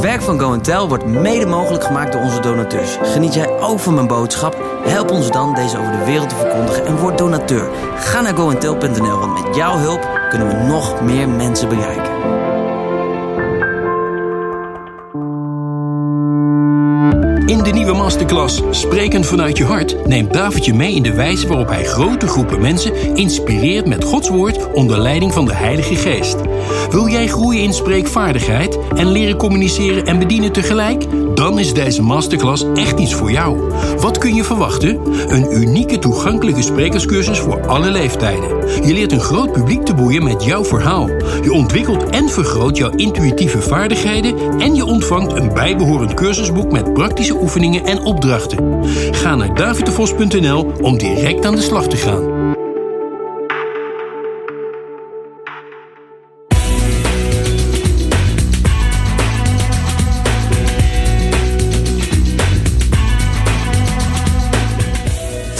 Het werk van Go Tell wordt mede mogelijk gemaakt door onze donateurs. Geniet jij ook van mijn boodschap? Help ons dan deze over de wereld te verkondigen en word donateur. Ga naar goentel.nl, want met jouw hulp kunnen we nog meer mensen bereiken. In de nieuwe masterclass Spreken vanuit je hart neemt David je mee in de wijze waarop hij grote groepen mensen inspireert met Gods woord onder leiding van de Heilige Geest. Wil jij groeien in spreekvaardigheid en leren communiceren en bedienen tegelijk? Dan is deze masterclass echt iets voor jou. Wat kun je verwachten? Een unieke toegankelijke sprekerscursus voor alle leeftijden. Je leert een groot publiek te boeien met jouw verhaal. Je ontwikkelt en vergroot jouw intuïtieve vaardigheden en je ontvangt een bijbehorend cursusboek met praktische oefeningen en opdrachten. Ga naar davidevos.nl om direct aan de slag te gaan.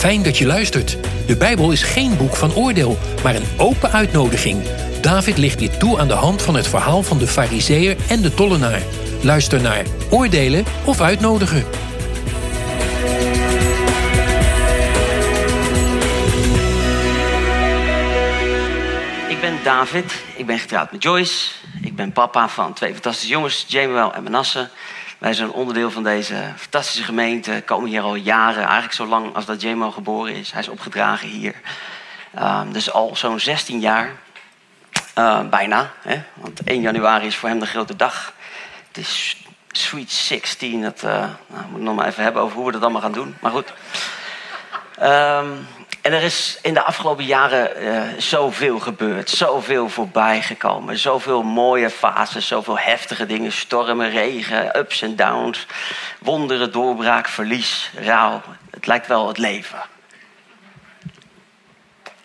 Fijn dat je luistert. De Bijbel is geen boek van oordeel, maar een open uitnodiging. David ligt dit toe aan de hand van het verhaal van de Fariseer en de tollenaar. Luister naar Oordelen of Uitnodigen. Ik ben David, ik ben getrouwd met Joyce. Ik ben papa van twee fantastische jongens, Jamuel en Manasse. Wij zijn onderdeel van deze fantastische gemeente. Komen hier al jaren, eigenlijk zo lang als dat Jamuel geboren is. Hij is opgedragen hier. Um, dus al zo'n 16 jaar. Uh, bijna, hè? want 1 januari is voor hem de grote dag. Het is Sweet 16. Dat uh, nou, moet ik nog maar even hebben over hoe we dat allemaal gaan doen. Maar goed. Um, en er is in de afgelopen jaren uh, zoveel gebeurd, zoveel voorbij gekomen, zoveel mooie fases, zoveel heftige dingen, stormen, regen, ups en downs, wonderen, doorbraak, verlies, rouw. Het lijkt wel het leven.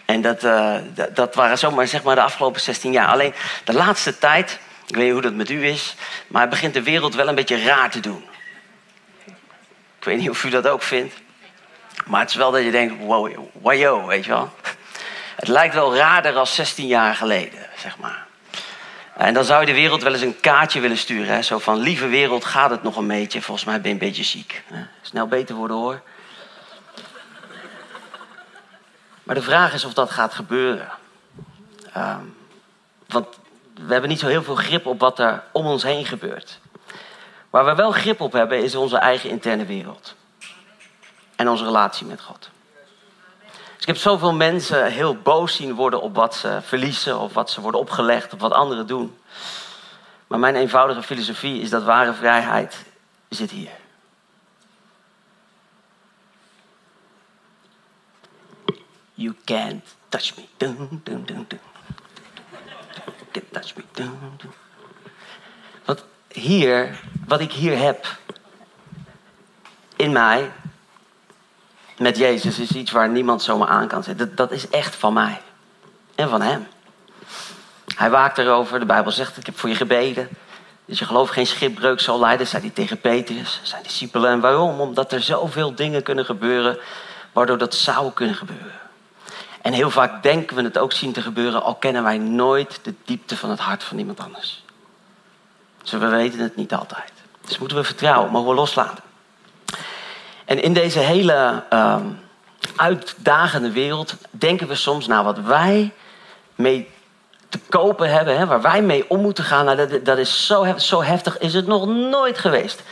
En dat, uh, dat waren zomaar zeg maar de afgelopen 16 jaar. Alleen de laatste tijd, ik weet niet hoe dat met u is, maar begint de wereld wel een beetje raar te doen. Ik weet niet of u dat ook vindt. Maar het is wel dat je denkt, wow, wajo, weet je wel. Het lijkt wel raarder als 16 jaar geleden, zeg maar. En dan zou je de wereld wel eens een kaartje willen sturen. Hè? Zo van, lieve wereld, gaat het nog een beetje? Volgens mij ben je een beetje ziek. Snel beter worden hoor. Maar de vraag is of dat gaat gebeuren. Um, want we hebben niet zo heel veel grip op wat er om ons heen gebeurt. Waar we wel grip op hebben, is onze eigen interne wereld en onze relatie met God. Dus ik heb zoveel mensen heel boos zien worden op wat ze verliezen of wat ze worden opgelegd of wat anderen doen. Maar mijn eenvoudige filosofie is dat ware vrijheid zit hier. You can't touch me. Dun, can't touch me. Wat hier, wat ik hier heb in mij, met Jezus is iets waar niemand zomaar aan kan zetten. Dat, dat is echt van mij. En van hem. Hij waakt erover. De Bijbel zegt, ik heb voor je gebeden. Dus je geloof geen schipbreuk zal leiden, zei hij tegen Petrus, zijn discipelen. En waarom? Omdat er zoveel dingen kunnen gebeuren, waardoor dat zou kunnen gebeuren. En heel vaak denken we het ook zien te gebeuren, al kennen wij nooit de diepte van het hart van iemand anders. Dus we weten het niet altijd. Dus moeten we vertrouwen, mogen we loslaten. En in deze hele uh, uitdagende wereld denken we soms, nou wat wij mee te kopen hebben, hè, waar wij mee om moeten gaan, nou, dat, dat is zo, zo heftig, is het nog nooit geweest.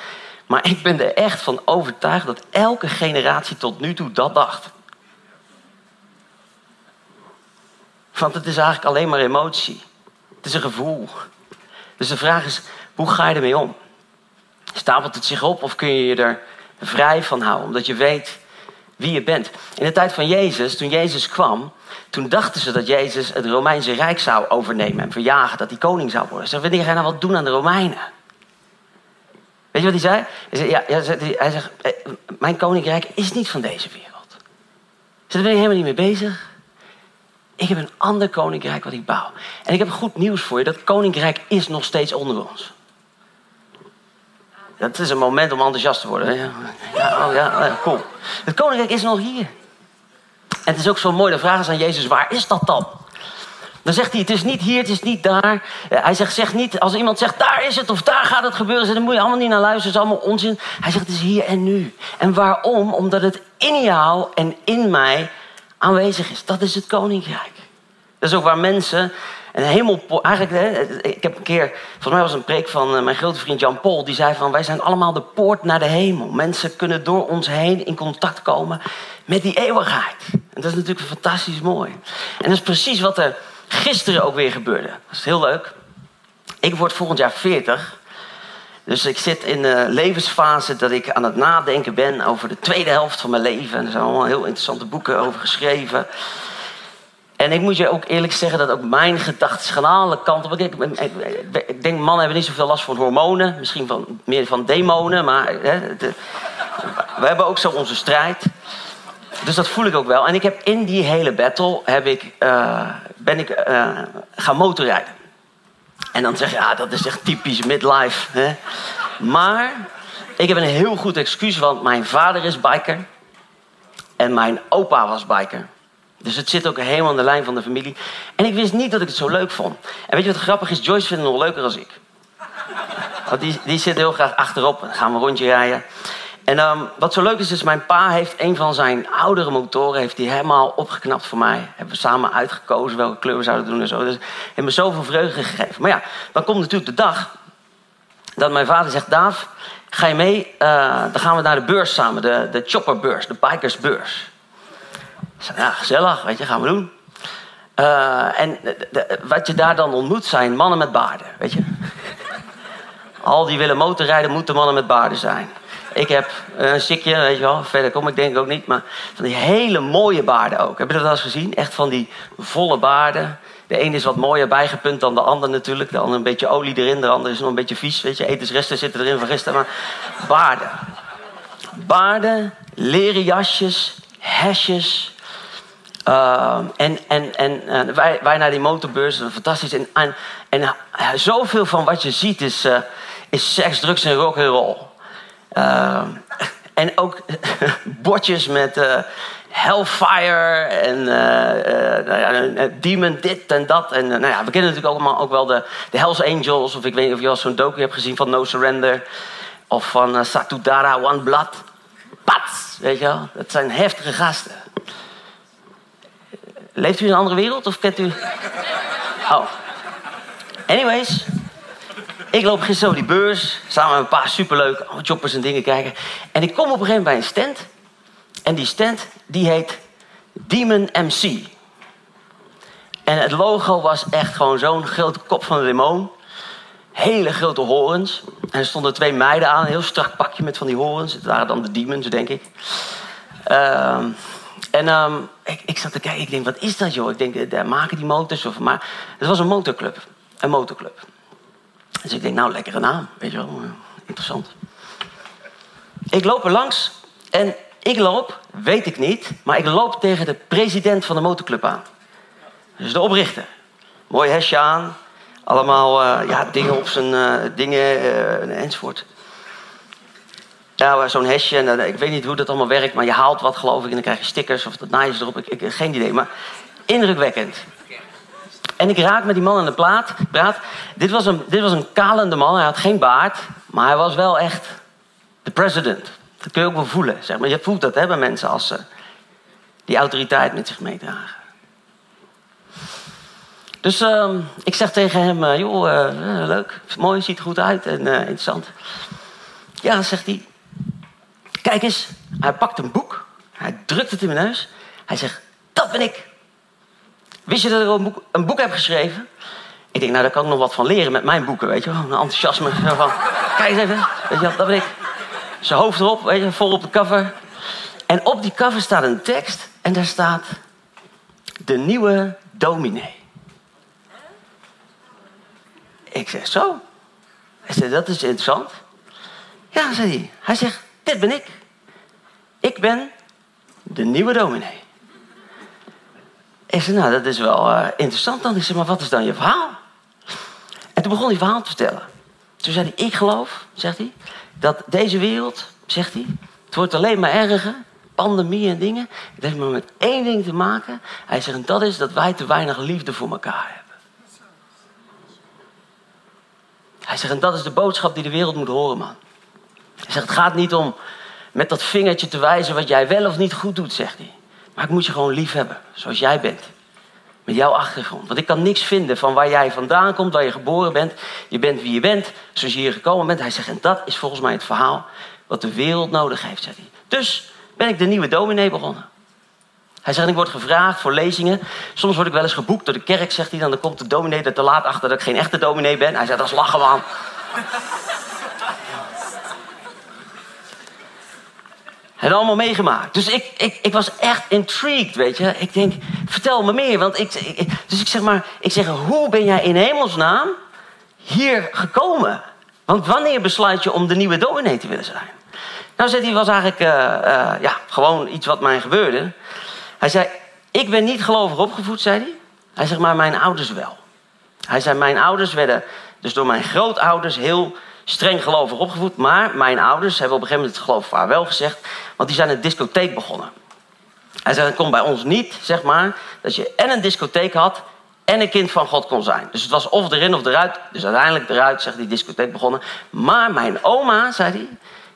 Maar ik ben er echt van overtuigd dat elke generatie tot nu toe dat dacht. Want het is eigenlijk alleen maar emotie. Het is een gevoel. Dus de vraag is, hoe ga je ermee om? Stapelt het zich op of kun je je er vrij van houden, omdat je weet wie je bent. In de tijd van Jezus, toen Jezus kwam, toen dachten ze dat Jezus het Romeinse Rijk zou overnemen en verjagen, dat hij koning zou worden. Ze wanneer ga je nou wat doen aan de Romeinen? Weet je wat hij zei? Hij, zegt, eh, mijn koninkrijk is niet van deze wereld. Ze daar ben helemaal niet mee bezig. Ik heb een ander koninkrijk wat ik bouw. En ik heb goed nieuws voor je. Dat koninkrijk is nog steeds onder ons. Dat is een moment om enthousiast te worden. Ja, oh ja, cool. Het koninkrijk is nog hier. En het is ook zo mooi, de vraag is aan Jezus, waar is dat dan? Dan zegt hij, het is niet hier, het is niet daar. Eh, Hij zegt, zeg niet, als iemand zegt, daar is het of daar gaat het gebeuren, dan moet je allemaal niet naar luisteren, het is allemaal onzin. Hij zegt, het is hier en nu. En waarom? Omdat het in jou en in mij aanwezig is. Dat is het koninkrijk. Dat is ook waar mensen een hemel... Eigenlijk, ik heb een keer... Volgens mij was een preek van eh, mijn grote vriend Jan Pol. Die zei van, wij zijn allemaal de poort naar de hemel. Mensen kunnen door ons heen in contact komen met die eeuwigheid. En dat is natuurlijk fantastisch mooi. En dat is precies wat er gisteren ook weer gebeurde. Dat is heel leuk. Ik word volgend jaar 40. Dus ik zit in de levensfase dat ik aan het nadenken ben over de tweede helft van mijn leven. En er zijn allemaal heel interessante boeken over geschreven. En ik moet je ook eerlijk zeggen dat ook mijn gedachten gaan alle kanten. Ik, ik, denk, mannen hebben niet zoveel last van hormonen. Misschien van, meer van demonen. Maar hè, we hebben ook zo onze strijd. Dus dat voel ik ook wel. En ik heb in die hele battle heb ik, eh, ben ik eh, gaan motorrijden. En dan zeg je, ja, dat is echt typisch midlife. Hè? Maar ik heb een heel goed excuus, want mijn vader is biker. En mijn opa was biker. Dus het zit ook helemaal aan de lijn van de familie. En ik wist niet dat ik het zo leuk vond. En weet je wat grappig is? Joyce vindt het nog leuker dan ik. Want die, die zit heel graag achterop. Dan gaan we een rondje rijden. En ehm, wat zo leuk is, is mijn pa heeft een van zijn oudere motoren... heeft hij helemaal opgeknapt voor mij. Hebben we samen uitgekozen welke kleur we zouden doen en zo. Dus heeft me zoveel vreugde gegeven. Maar ja, dan komt natuurlijk de dag... dat mijn vader zegt... Daaf, ga je mee? Eh, dan gaan we naar de beurs samen. De, de chopperbeurs, de bikersbeurs. Ja, gezellig, weet je, gaan we doen. Eh, en de- wat je daar dan ontmoet zijn mannen met baarden, weet je. Al die willen motorrijden, moeten mannen met baarden zijn. Ik heb een sikje, weet je wel. Verder kom ik denk ik ook niet. Maar van die hele mooie baarden ook. Heb je dat wel eens gezien? Echt van die volle baarden. De een is wat mooier bijgepunt dan de ander natuurlijk. De ander een beetje olie erin, de ander is nog een beetje vies. Weet je, etensresten zitten erin van gisteren. Maar baarden. Baarden, leren jasjes, hesjes. Ehm, en en, en eh, wij, wij naar die motorbeurs, fantastisch. En, en, en eh, zoveel van wat je ziet is, eh, is seks, drugs en rock and roll. Ehm, en ook bordjes met Hellfire en nou ja, Demon dit en dat. En nou ja, we kennen natuurlijk allemaal ook wel de, de Hells Angels. Of ik weet niet of je al zo'n docu hebt gezien van No Surrender. Of van Satudara One Blood. Pats, weet je wel. Dat zijn heftige gasten. Leeft u in een andere wereld of kent u... Oh. Anyways. Ik loop gisteren over die beurs. Samen met een paar superleuke choppers en dingen kijken. En ik kom op een gegeven moment bij een stand. En die stand, die heet Demon MC. En het logo was echt gewoon zo'n grote kop van een demon. Hele grote horens. En er stonden twee meiden aan. Een heel strak pakje met van die horens. Het waren dan de demons, denk ik. Ehm, en ehm, ik, ik zat te kijken. Ik denk, wat is dat, joh? Ik denk, eh, daar maken die motors. Of, maar het was een motorclub. Een motorclub. Dus ik denk, nou, lekkere naam. Weet je wel, eh, interessant. Ik loop er langs en ik loop, weet ik niet, maar ik loop tegen de president van de motorclub aan. Dus de oprichter. Mooi hesje aan. Allemaal eh, ja, dingen op zijn dingen eh, enzovoort. Ja, zo'n hesje. En, eh, ik weet niet hoe dat allemaal werkt, maar je haalt wat geloof ik en dan krijg je stickers of dat naaien ze erop. Ik, ik, geen idee, maar indrukwekkend. En ik raak met die man aan de plaat, praat. Dit was, een, dit was een kalende man, hij had geen baard, maar hij was wel echt de president. Dat kun je ook wel voelen. Zeg maar. Je voelt dat hè, bij mensen als ze die autoriteit met zich meedragen. Dus ehm, ik zeg tegen hem, eh, joh, eh, eh, leuk, mooi, ziet er goed uit en eh, interessant. Ja, zegt hij. Kijk eens, hij pakt een boek, hij drukt het in mijn neus. Hij zegt, dat ben ik. Wist je dat ik een boek, een boek heb geschreven? Ik denk, nou, daar kan ik nog wat van leren met mijn boeken, weet je wel. Een enthousiasme van, kijk eens even, je dat ben ik. Zijn hoofd erop, weet je, vol op de cover. En op die cover staat een tekst en daar staat... De nieuwe dominee. Ik zeg, zo? Hij zei, dat is interessant. Ja, zei hij. Hij zegt, dit ben ik. Ik ben de nieuwe dominee. Ik zei, nou, dat is wel eh, interessant dan. Ik zei, maar wat is dan je verhaal? En toen begon hij verhaal te vertellen. Toen zei hij, ik geloof, zegt hij, dat deze wereld, zegt hij, het wordt alleen maar erger pandemie en dingen. Het heeft maar met één ding te maken. Hij zegt, en dat is dat wij te weinig liefde voor elkaar hebben. Hij zegt, en dat is de boodschap die de wereld moet horen, man. Hij zegt, het gaat niet om met dat vingertje te wijzen wat jij wel of niet goed doet, zegt hij. Maar ik moet je gewoon lief hebben, zoals jij bent. Met jouw achtergrond. Want ik kan niks vinden van waar jij vandaan komt, waar je geboren bent. Je bent wie je bent, zoals je hier gekomen bent. Hij zegt, en dat is volgens mij het verhaal wat de wereld nodig heeft, zegt hij. Dus ben ik de nieuwe dominee begonnen. Hij zegt, ik word gevraagd voor lezingen. Soms word ik wel eens geboekt door de kerk, zegt hij. Dan komt de dominee er te laat achter dat ik geen echte dominee ben. Hij zegt, dat is lachen, man. En allemaal meegemaakt. Dus ik, ik, ik was echt intrigued, weet je. Ik denk, vertel me meer. Want ik, dus ik zeg maar, ik zeg, hoe ben jij in hemelsnaam hier gekomen? Want wanneer besluit je om de nieuwe dominee te willen zijn? Nou, zei hij, was eigenlijk uh, uh, ja, gewoon iets wat mij gebeurde. Hij zei, ik ben niet gelovig opgevoed, zei hij. Hij zegt, maar mijn ouders wel. Hij zei, mijn ouders werden dus door mijn grootouders heel streng gelovig opgevoed. Maar mijn ouders hebben op een gegeven moment het geloof waar wel gezegd. Want die zijn een discotheek begonnen. Hij zei, het komt bij ons niet, zeg maar, dat je en een discotheek had en een kind van God kon zijn. Dus het was of erin of eruit. Dus uiteindelijk eruit, zegt die discotheek begonnen. Maar mijn oma, zei hij,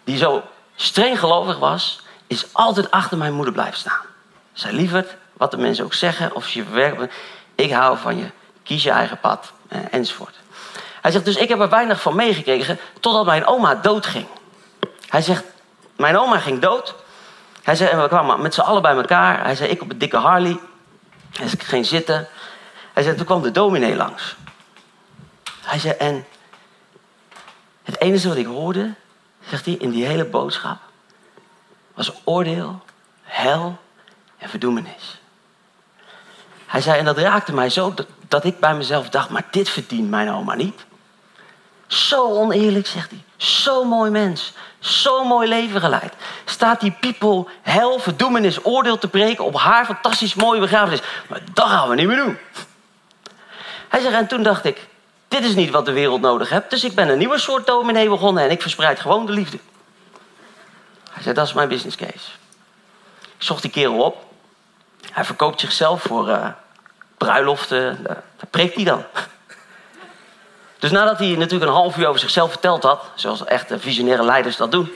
die zo streng gelovig was, is altijd achter mijn moeder blijven staan. Zij lieverd, wat de mensen ook zeggen, of je verwerkt. Ik hou van je, kies je eigen pad, enzovoort. Hij zegt, dus ik heb er weinig van meegekregen totdat mijn oma doodging. Hij zegt, mijn oma ging dood. Hij zei, en we kwamen met z'n allen bij elkaar. Hij zei, ik op een dikke Harley. Hij zei, ik ging zitten. Hij zei, toen kwam de dominee langs. Hij zei, en het enige wat ik hoorde, zegt hij, in die hele boodschap, was oordeel, hel en verdoemenis. Hij zei, en dat raakte mij zo dat, dat ik bij mezelf dacht, maar dit verdient mijn oma niet. Zo oneerlijk, zegt hij. Zo mooi mens. Zo mooi leven geleid. Staat die people hel, verdoemenis, oordeel te breken op haar fantastisch mooie begrafenis. Maar dat gaan we niet meer doen. Hij zegt, en toen dacht ik, dit is niet wat de wereld nodig heeft. Dus ik ben een nieuwe soort dominee begonnen en ik verspreid gewoon de liefde. Hij zei, dat is mijn business case. Ik zocht die kerel op. Hij verkoopt zichzelf voor uh, bruiloften. Daar preekt hij dan. Dus nadat hij natuurlijk een half uur over zichzelf verteld had, zoals echte visionaire leiders dat doen.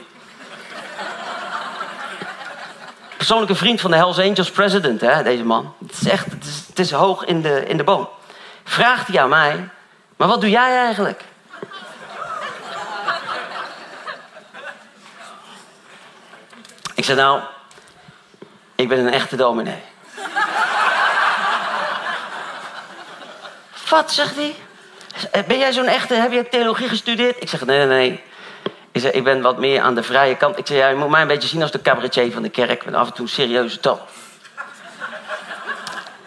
Persoonlijke vriend van de Hells Angels president, hè, deze man. Het is echt, het is, het is hoog in de, in de boom. Vraagt hij aan mij, maar wat doe jij eigenlijk? Ik zei nou, ik ben een echte dominee. Wat, zegt hij? Ben jij zo'n echte, heb je theologie gestudeerd? Ik zeg, nee, nee, nee. Ik, zeg, ik ben wat meer aan de vrije kant. Ik zeg, ja, je moet mij een beetje zien als de cabaretier van de kerk. Met af en toe een serieuze toon.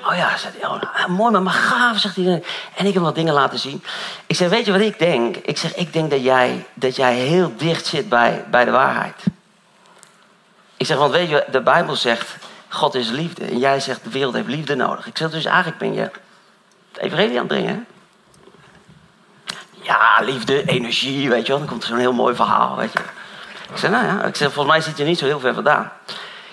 Oh ja, zegt hij. Oh, nou, mooi, maar, maar gaaf, zegt hij. En ik heb wat dingen laten zien. Ik zeg, weet je wat ik denk? Ik zeg, ik denk dat jij, dat jij heel dicht zit bij, bij de waarheid. Ik zeg, want weet je, de Bijbel zegt, God is liefde. En jij zegt, de wereld heeft liefde nodig. Ik zeg, dus eigenlijk ben je het evangelie aan het brengen. Ja, liefde, energie, weet je wel. Dan komt er zo'n heel mooi verhaal, weet je. Ik zeg, nou ja, ik zeg, volgens mij zit je niet zo heel ver vandaan.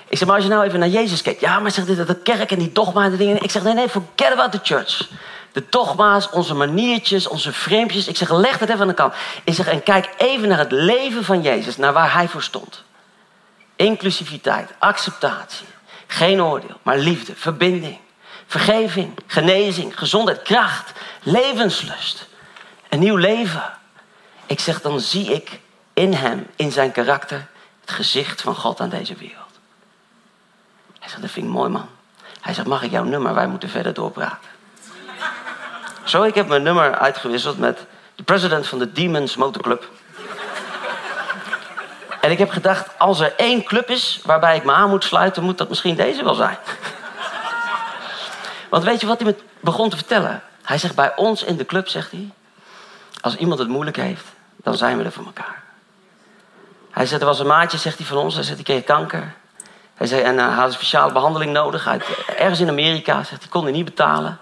Ik zeg, maar als je nou even naar Jezus kijkt. Ja, maar zegt dit, de kerk en die dogma en dingen. Ik zeg, nee, nee, forget about the church. De dogma's, onze maniertjes, onze vreempjes. Ik zeg, leg het even aan de kant. Ik zeg, en kijk even naar het leven van Jezus. Naar waar hij voor stond. Inclusiviteit, acceptatie. Geen oordeel, maar liefde, verbinding. Vergeving, genezing, gezondheid, kracht, levenslust. Een nieuw leven. Ik zeg, dan zie ik in hem, in zijn karakter, het gezicht van God aan deze wereld. Hij zegt, dat vind ik mooi man. Hij zegt, mag ik jouw nummer? Wij moeten verder doorpraten. Zo, ik heb mijn nummer uitgewisseld met de president van de Demons Motorclub. En ik heb gedacht, als er één club is waarbij ik me aan moet sluiten, moet dat misschien deze wel zijn. Want weet je wat hij me begon te vertellen? Hij zegt, bij ons in de club, zegt hij, als iemand het moeilijk heeft, dan zijn we er voor elkaar. Hij zegt, er was een maatje, zegt hij van ons, hij zegt, die kreeg kanker. Hij zei, en uh, hij had een speciale behandeling nodig. Uit, ergens in Amerika, zegt hij, kon hij niet betalen.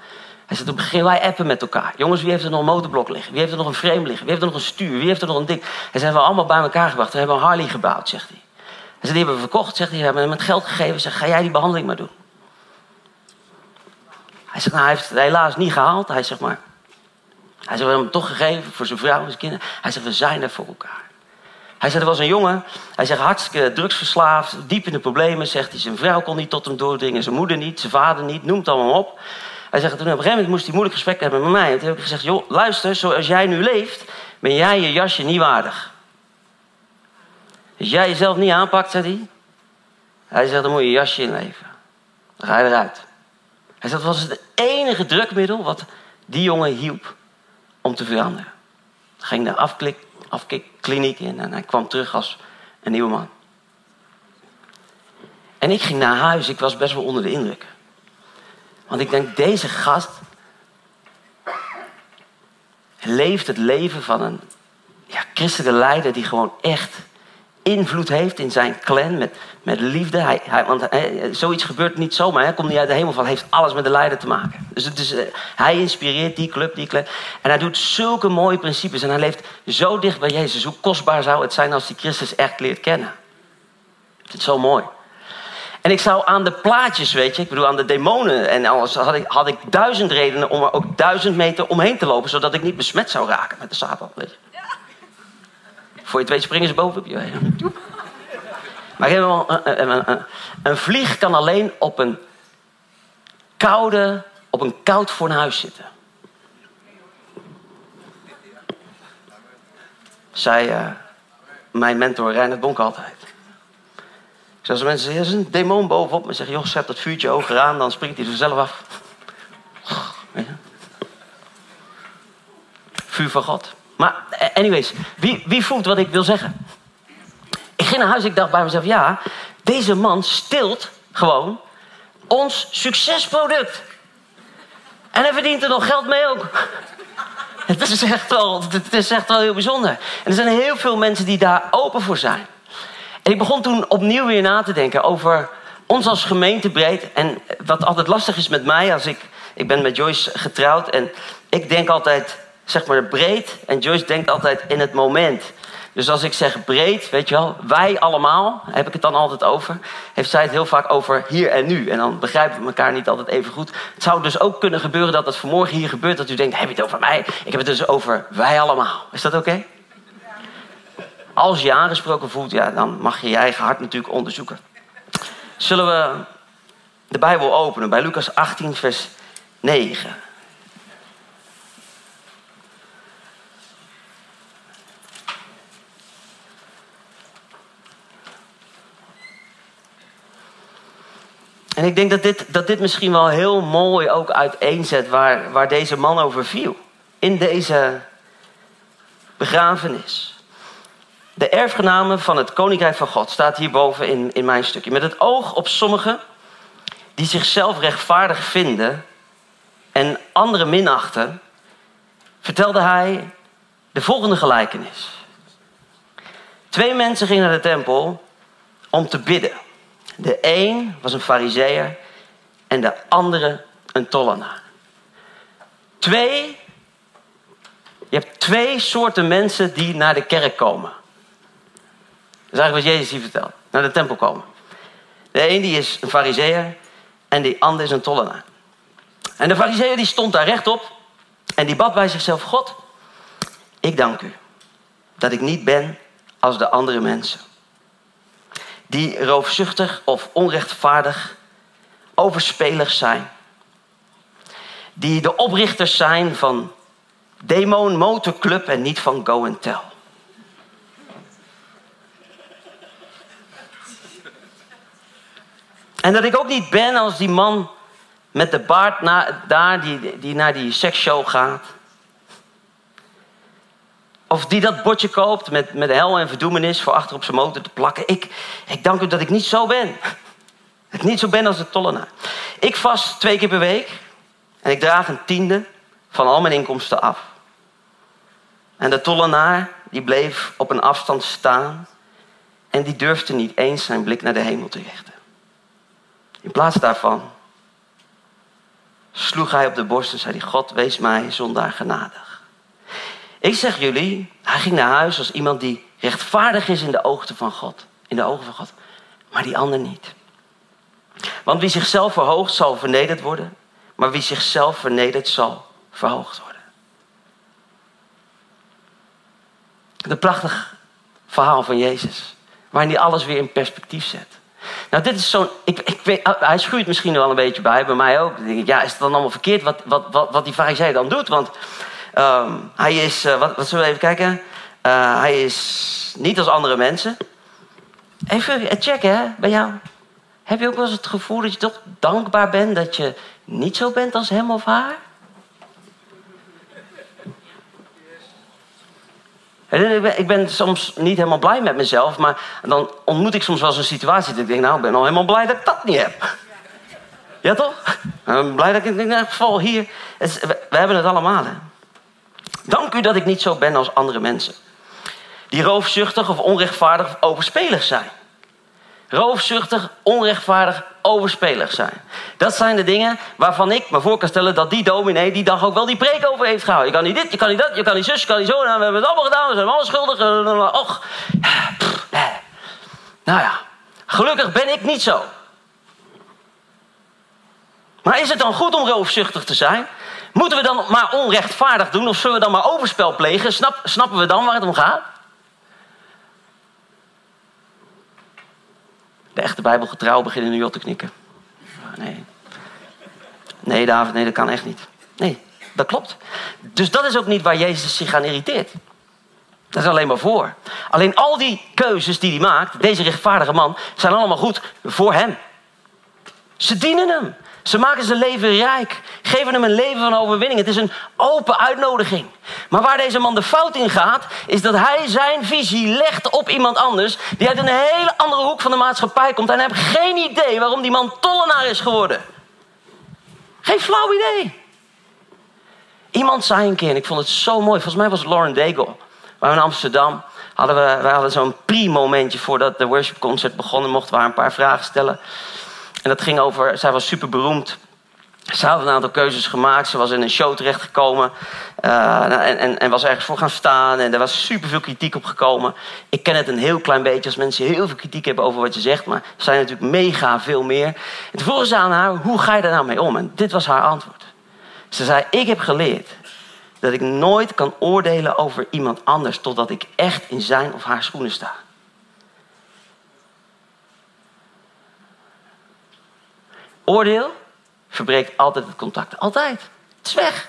Hij zegt, toen wij appen met elkaar. Jongens, wie heeft er nog een motorblok liggen? Wie heeft er nog een frame liggen? Wie heeft er nog een stuur? Wie heeft er nog een ding? Hij zei, we allemaal bij elkaar gebracht. We hebben een Harley gebouwd, zegt hij. Hij zegt, die hebben we verkocht. Zegt hij, we hebben hem het geld gegeven. Zegt, ga jij die behandeling maar doen. Hij zegt, nou, hij heeft het helaas niet gehaald. Hij zegt maar, hij zegt, we hebben hem toch gegeven voor zijn vrouw en zijn kinderen. Hij zegt, we zijn er voor elkaar. Hij zegt, er was een jongen, hij zegt, hartstikke drugsverslaafd, diep in de problemen. Zegt hij, zijn vrouw kon niet tot hem doordringen, zijn moeder niet, zijn vader niet, noem het allemaal op. Hij zegt, toen op een gegeven moment moest hij moeilijk gesprek hebben met mij. En toen heb ik gezegd, joh, luister, zoals jij nu leeft, ben jij je jasje niet waardig. Als jij jezelf niet aanpakt, zegt hij. Hij zegt, dan moet je je jasje inleven. Dan ga je eruit. Hij zegt, dat was het enige drukmiddel wat die jongen hielp om te veranderen. Hij ging naar afklik, afkikkliniek in en hij kwam terug als een nieuwe man. En ik ging naar huis, ik was best wel onder de indruk. Want ik denk, deze gast leeft het leven van een ja, christelijke leider die gewoon echt invloed heeft in zijn clan met, met liefde. Hij, hij, want zoiets gebeurt niet zomaar. Hij komt niet uit de hemel van, heeft alles met de leider te maken. Dus het is, uh, hij inspireert die club, die clan. En hij doet zulke mooie principes. En hij leeft zo dicht bij Jezus. Hoe kostbaar zou het zijn als hij Christus echt leert kennen. Het is zo mooi. En ik zou aan de plaatjes, weet je, ik bedoel aan de demonen en alles, had ik, had ik duizend redenen om er ook duizend meter omheen te lopen, zodat ik niet besmet zou raken met de Satan. Weet je. Voor je het weet springen ze bovenop je. Maar een, een, vlieg kan alleen op een koude, op een koud fornuis zitten. Zei uh, mijn mentor Reinhard Bonk altijd. Ik als mensen zeggen, er is een demon bovenop me. Zeg, joh, zet dat vuurtje hoger aan, dan springt hij er zelf af. Vuur van God. Maar anyways, wie, wie voelt wat ik wil zeggen? Ik ging naar huis, ik dacht bij mezelf, ja, deze man stilt gewoon ons succesproduct. En hij verdient er nog geld mee ook. Het is echt wel, het is echt wel heel bijzonder. En er zijn heel veel mensen die daar open voor zijn. En ik begon toen opnieuw weer na te denken over ons als gemeentebreed. En wat altijd lastig is met mij, als ik, ik ben met Joyce getrouwd en ik denk altijd, zeg maar breed. En Joyce denkt altijd in het moment. Dus als ik zeg breed, weet je wel, wij allemaal, heb ik het dan altijd over, heeft zij het heel vaak over hier en nu. En dan begrijpen we elkaar niet altijd even goed. Het zou dus ook kunnen gebeuren dat het vanmorgen hier gebeurt, dat u denkt, heb je het over mij? Ik heb het dus over wij allemaal. Is dat oké? Als je aangesproken voelt, ja, dan mag je je eigen hart natuurlijk onderzoeken. Zullen we de Bijbel openen bij Lucas 18, vers 9. En ik denk dat dit, dat dit misschien wel heel mooi ook uiteenzet waar, waar deze man over viel. In deze begrafenis. De erfgenamen van het Koninkrijk van God staat hierboven in, in mijn stukje. Met het oog op sommigen die zichzelf rechtvaardig vinden en anderen minachten, vertelde hij de volgende gelijkenis. Twee mensen gingen naar de tempel om te bidden. De een was een fariseer en de andere een tollenaar. Twee, je hebt twee soorten mensen die naar de kerk komen. Dat is eigenlijk wat Jezus hier vertelt. Naar de tempel komen. De een die is een fariseer en die ander is een tollenaar. En de fariseer die stond daar rechtop en die bad bij zichzelf: God, ik dank u dat ik niet ben als de andere mensen. Die roofzuchtig of onrechtvaardig, overspelig zijn. Die de oprichters zijn van Demon Motorclub en niet van Go and Tell. En dat ik ook niet ben als die man met de baard daar die, die naar die seksshow gaat. Of die dat bordje koopt met, met hel en verdoemenis voor achter op zijn motor te plakken. Ik, ik dank u dat ik niet zo ben. Dat ik niet zo ben als de tollenaar. Ik vast twee keer per week. En ik draag een tiende van al mijn inkomsten af. En de tollenaar die bleef op een afstand staan. En die durfde niet eens zijn blik naar de hemel te richten. In plaats daarvan sloeg hij op de borst en zei God, wees mij zondaar genadig. Ik zeg jullie, hij ging naar huis als iemand die rechtvaardig is in de ogen van God. In de ogen van God. maar die ander niet. Want wie zichzelf verhoogt, zal vernederd worden. Maar wie zichzelf vernedert, zal verhoogd worden. Een prachtig verhaal van Jezus. Waarin hij alles weer in perspectief zet. Nou, dit is zo'n. Ik, ik weet, hij schuurt misschien wel een beetje bij, bij mij ook. Dan denk ik, ja, is het dan allemaal verkeerd wat, wat, wat, wat die fariseer dan doet? Want ehm, hij is. Uh, wat, zullen we even kijken? Uh, hij is niet als andere mensen. Even checken, hè, bij jou. Heb je ook wel eens het gevoel dat je toch dankbaar bent dat je niet zo bent als hem of haar? Ik ben soms niet helemaal blij met mezelf, maar dan ontmoet ik soms wel een situatie dat ik denk, nou, ik ben al helemaal blij dat ik dat niet heb. Ja, toch? Blij dat ik in ieder geval hier. We hebben het allemaal? Dank u dat ik niet zo ben als andere mensen. Die roofzuchtig of onrechtvaardig of overspelig zijn roofzuchtig, onrechtvaardig, overspelig zijn. Dat zijn de dingen waarvan ik me voor kan stellen dat die dominee die dag ook wel die preek over heeft gehouden. Je kan niet dit, je kan niet dat, je kan niet zus, je kan niet zo. Nou, we hebben het allemaal gedaan, we zijn allemaal schuldig. Och. Nou ja, gelukkig ben ik niet zo. Maar is het dan goed om roofzuchtig te zijn? Moeten we dan maar onrechtvaardig doen of zullen we dan maar overspel plegen? Snap, snappen we dan waar het om gaat? de echte Bijbelgetrouw beginnen nu al te knikken. Nee. Nee, David, nee, dat kan echt niet. Nee, dat klopt. Dus dat is ook niet waar Jezus zich aan irriteert. Dat is alleen maar voor. Alleen al die keuzes die hij maakt, deze rechtvaardige man, zijn allemaal goed voor hem. Ze dienen hem. Ze maken zijn leven rijk, geven hem een leven van overwinning. Het is een open uitnodiging. Maar waar deze man de fout in gaat, is dat hij zijn visie legt op iemand anders die uit een hele andere hoek van de maatschappij komt. En hij heeft geen idee waarom die man tollenaar is geworden. Geen flauw idee. Iemand zei een keer, en ik vond het zo mooi, volgens mij was Lauren Daigle. Waar we in Amsterdam hadden we, hadden zo'n pre-momentje voordat de worshipconcert begon. mochten we een paar vragen stellen. En dat ging over, zij was super beroemd. Ze had een aantal keuzes gemaakt. Ze was in een show terechtgekomen. Uh, en, en, en, was ergens voor gaan staan. En er was super veel kritiek op gekomen. Ik ken het een heel klein beetje als mensen heel veel kritiek hebben over wat je zegt. Maar er zijn natuurlijk mega veel meer. En toen vroegen ze aan haar, hoe ga je daar nou mee om? En dit was haar antwoord. Ze zei, ik heb geleerd dat ik nooit kan oordelen over iemand anders... totdat ik echt in zijn of haar schoenen sta. Oordeel verbreekt altijd het contact. Altijd. Het is weg.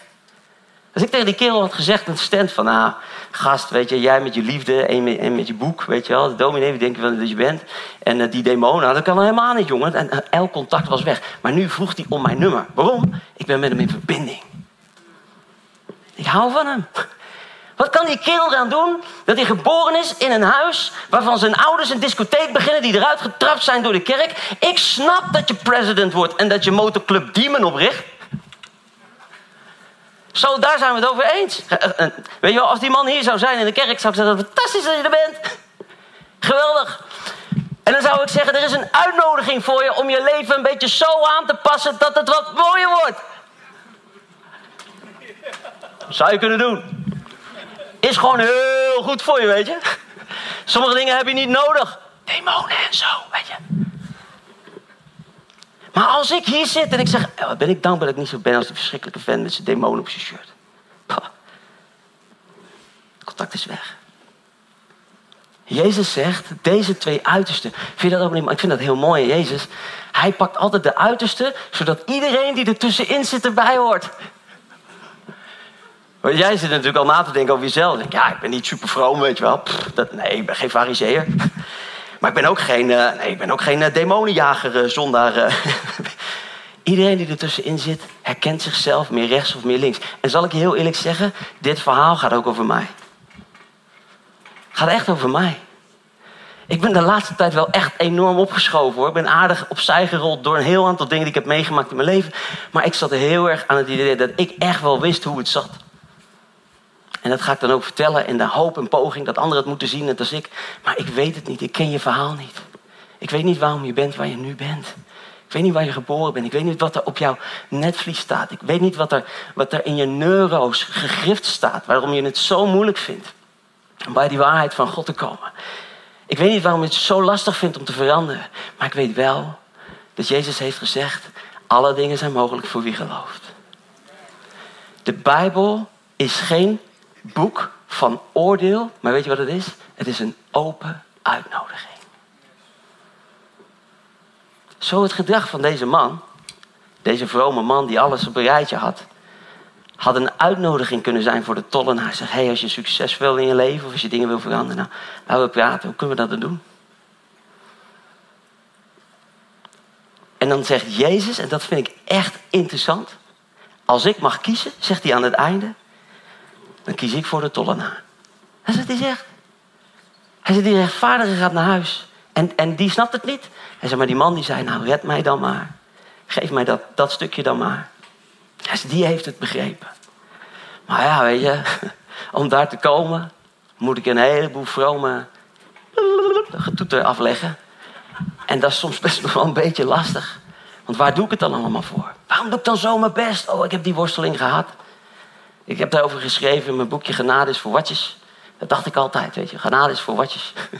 Als ik tegen die kerel had gezegd, een stand van, ah, gast, weet je, jij met je liefde en met, je boek, weet je wel, de dominee, je wel dat je bent. En uh, die demonen, nou, dat kan helemaal niet, jongen. En uh, elk contact was weg. Maar nu vroeg hij om mijn nummer. Waarom? Ik ben met hem in verbinding. Ik hou van hem. Wat kan die kerel eraan doen dat hij geboren is in een huis waarvan zijn ouders een discotheek beginnen die eruit getrapt zijn door de kerk? Ik snap dat je president wordt en dat je motorclub Demon opricht. Zo, daar zijn we het over eens. Eh, eh, eh, weet je wel, als die man hier zou zijn in de kerk, zou ik zeggen: fantastisch dat je er bent. Geweldig. En dan zou ik zeggen: er is een uitnodiging voor je om je leven een beetje zo aan te passen dat het wat mooier wordt. Zou je kunnen doen is gewoon heel goed voor je, weet je. Sommige dingen heb je niet nodig. Demonen en zo, weet je. Maar als ik hier zit en ik zeg, oh, ben ik dankbaar dat ik niet zo ben als die verschrikkelijke fan met zijn demonen op zijn shirt. Het contact is weg. Jezus zegt, deze twee uitersten. Vind je dat ook niet? Ik vind dat heel mooi, Jezus. Hij pakt altijd de uiterste, zodat iedereen die er tussenin zit erbij hoort. Want jij zit natuurlijk al na te denken over jezelf. Ja, ik ben niet super vroom, weet je wel. dat, nee, ik ben geen fariseer. Maar ik ben ook geen, uh, nee, ik ben ook geen uh, demonenjager uh, zonder. Iedereen die ertussenin zit, herkent zichzelf meer rechts of meer links. En zal ik je heel eerlijk zeggen, dit verhaal gaat ook over mij. Gaat echt over mij. Ik ben de laatste tijd wel echt enorm opgeschoven hoor. Ik ben aardig opzij gerold door een heel aantal dingen die ik heb meegemaakt in mijn leven. Maar ik zat heel erg aan het idee dat ik echt wel wist hoe het zat. En dat ga ik dan ook vertellen in de hoop en poging dat anderen het moeten zien, net als ik. Maar ik weet het niet, ik ken je verhaal niet. Ik weet niet waarom je bent waar je nu bent. Ik weet niet waar je geboren bent. Ik weet niet wat er op jouw netvlies staat. Ik weet niet wat er, wat er in je neuro's gegrift staat. Waarom je het zo moeilijk vindt om bij die waarheid van God te komen. Ik weet niet waarom je het zo lastig vindt om te veranderen. Maar ik weet wel dat Jezus heeft gezegd: alle dingen zijn mogelijk voor wie gelooft. De Bijbel is geen boek van oordeel, maar weet je wat het is? Het is een open uitnodiging. Zo het gedrag van deze man, deze vrome man die alles op een rijtje had, had een uitnodiging kunnen zijn voor de tollenaar. Zeg, hey, als je succes wil in je leven of als je dingen wil veranderen, nou, laten we praten. Hoe kunnen we dat dan doen? En dan zegt Jezus, en dat vind ik echt interessant. Als ik mag kiezen, zegt hij aan het einde, dan kies ik voor de tollenaar. Dat is wat hij zegt. Hij die rechtvaardige gaat naar huis. En, en die snapt het niet. Hij zegt, maar die man die zei, nou red mij dan maar. Geef mij dat, dat stukje dan maar. Dus die heeft het begrepen. Maar ja, weet je, om daar te komen, moet ik een heleboel vrome getoeter afleggen. En dat is soms best wel een beetje lastig. Want waar doe ik het dan allemaal voor? Waarom doe ik dan zo mijn best? Oh, ik heb die worsteling gehad. Ik heb daarover geschreven in mijn boekje Genade is voor watjes. Dat dacht ik altijd, weet je. Genade is voor watjes.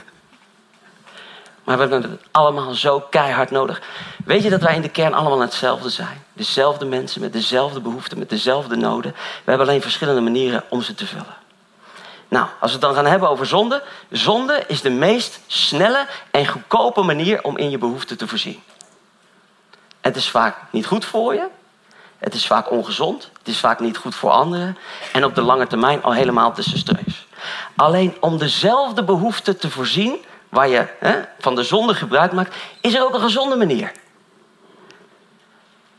Maar we hebben het allemaal zo keihard nodig. Weet je dat wij in de kern allemaal hetzelfde zijn? Dezelfde mensen met dezelfde behoeften, met dezelfde noden. We hebben alleen verschillende manieren om ze te vullen. Nou, als we het dan gaan hebben over zonde. Zonde is de meest snelle en goedkope manier om in je behoeften te voorzien. Het is vaak niet goed voor je. Het is vaak ongezond. Het is vaak niet goed voor anderen. En op de lange termijn al helemaal desastreus. Alleen om dezelfde behoeften te voorzien waar je hè, van de zonde gebruik maakt, is er ook een gezonde manier.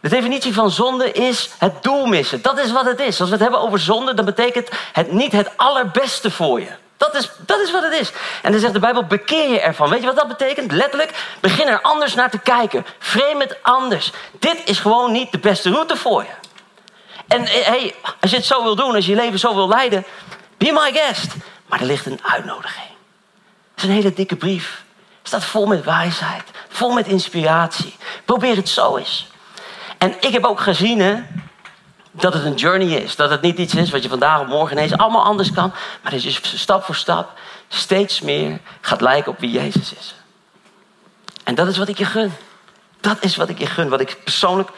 De definitie van zonde is het doel missen. Dat is wat het is. Als we het hebben over zonde, dan betekent het niet het allerbeste voor je. Dat is, dat is wat het is. En dan zegt de Bijbel, bekeer je ervan. Weet je wat dat betekent? Letterlijk, begin er anders naar te kijken. Frame het anders. Dit is gewoon niet de beste route voor je. En eh, hey, als je het zo wil doen, als je je leven zo wil leiden, be my guest. Maar er ligt een uitnodiging. Het is een hele dikke brief. Het staat vol met wijsheid, vol met inspiratie. Probeer het zo eens. En ik heb ook gezien hè, dat het een journey is. Dat het niet iets is wat je vandaag of morgen ineens allemaal anders kan. Maar dat je stap voor stap steeds meer gaat lijken op wie Jezus is. En dat is wat ik je gun. Dat is wat ik je gun. Wat ik persoonlijk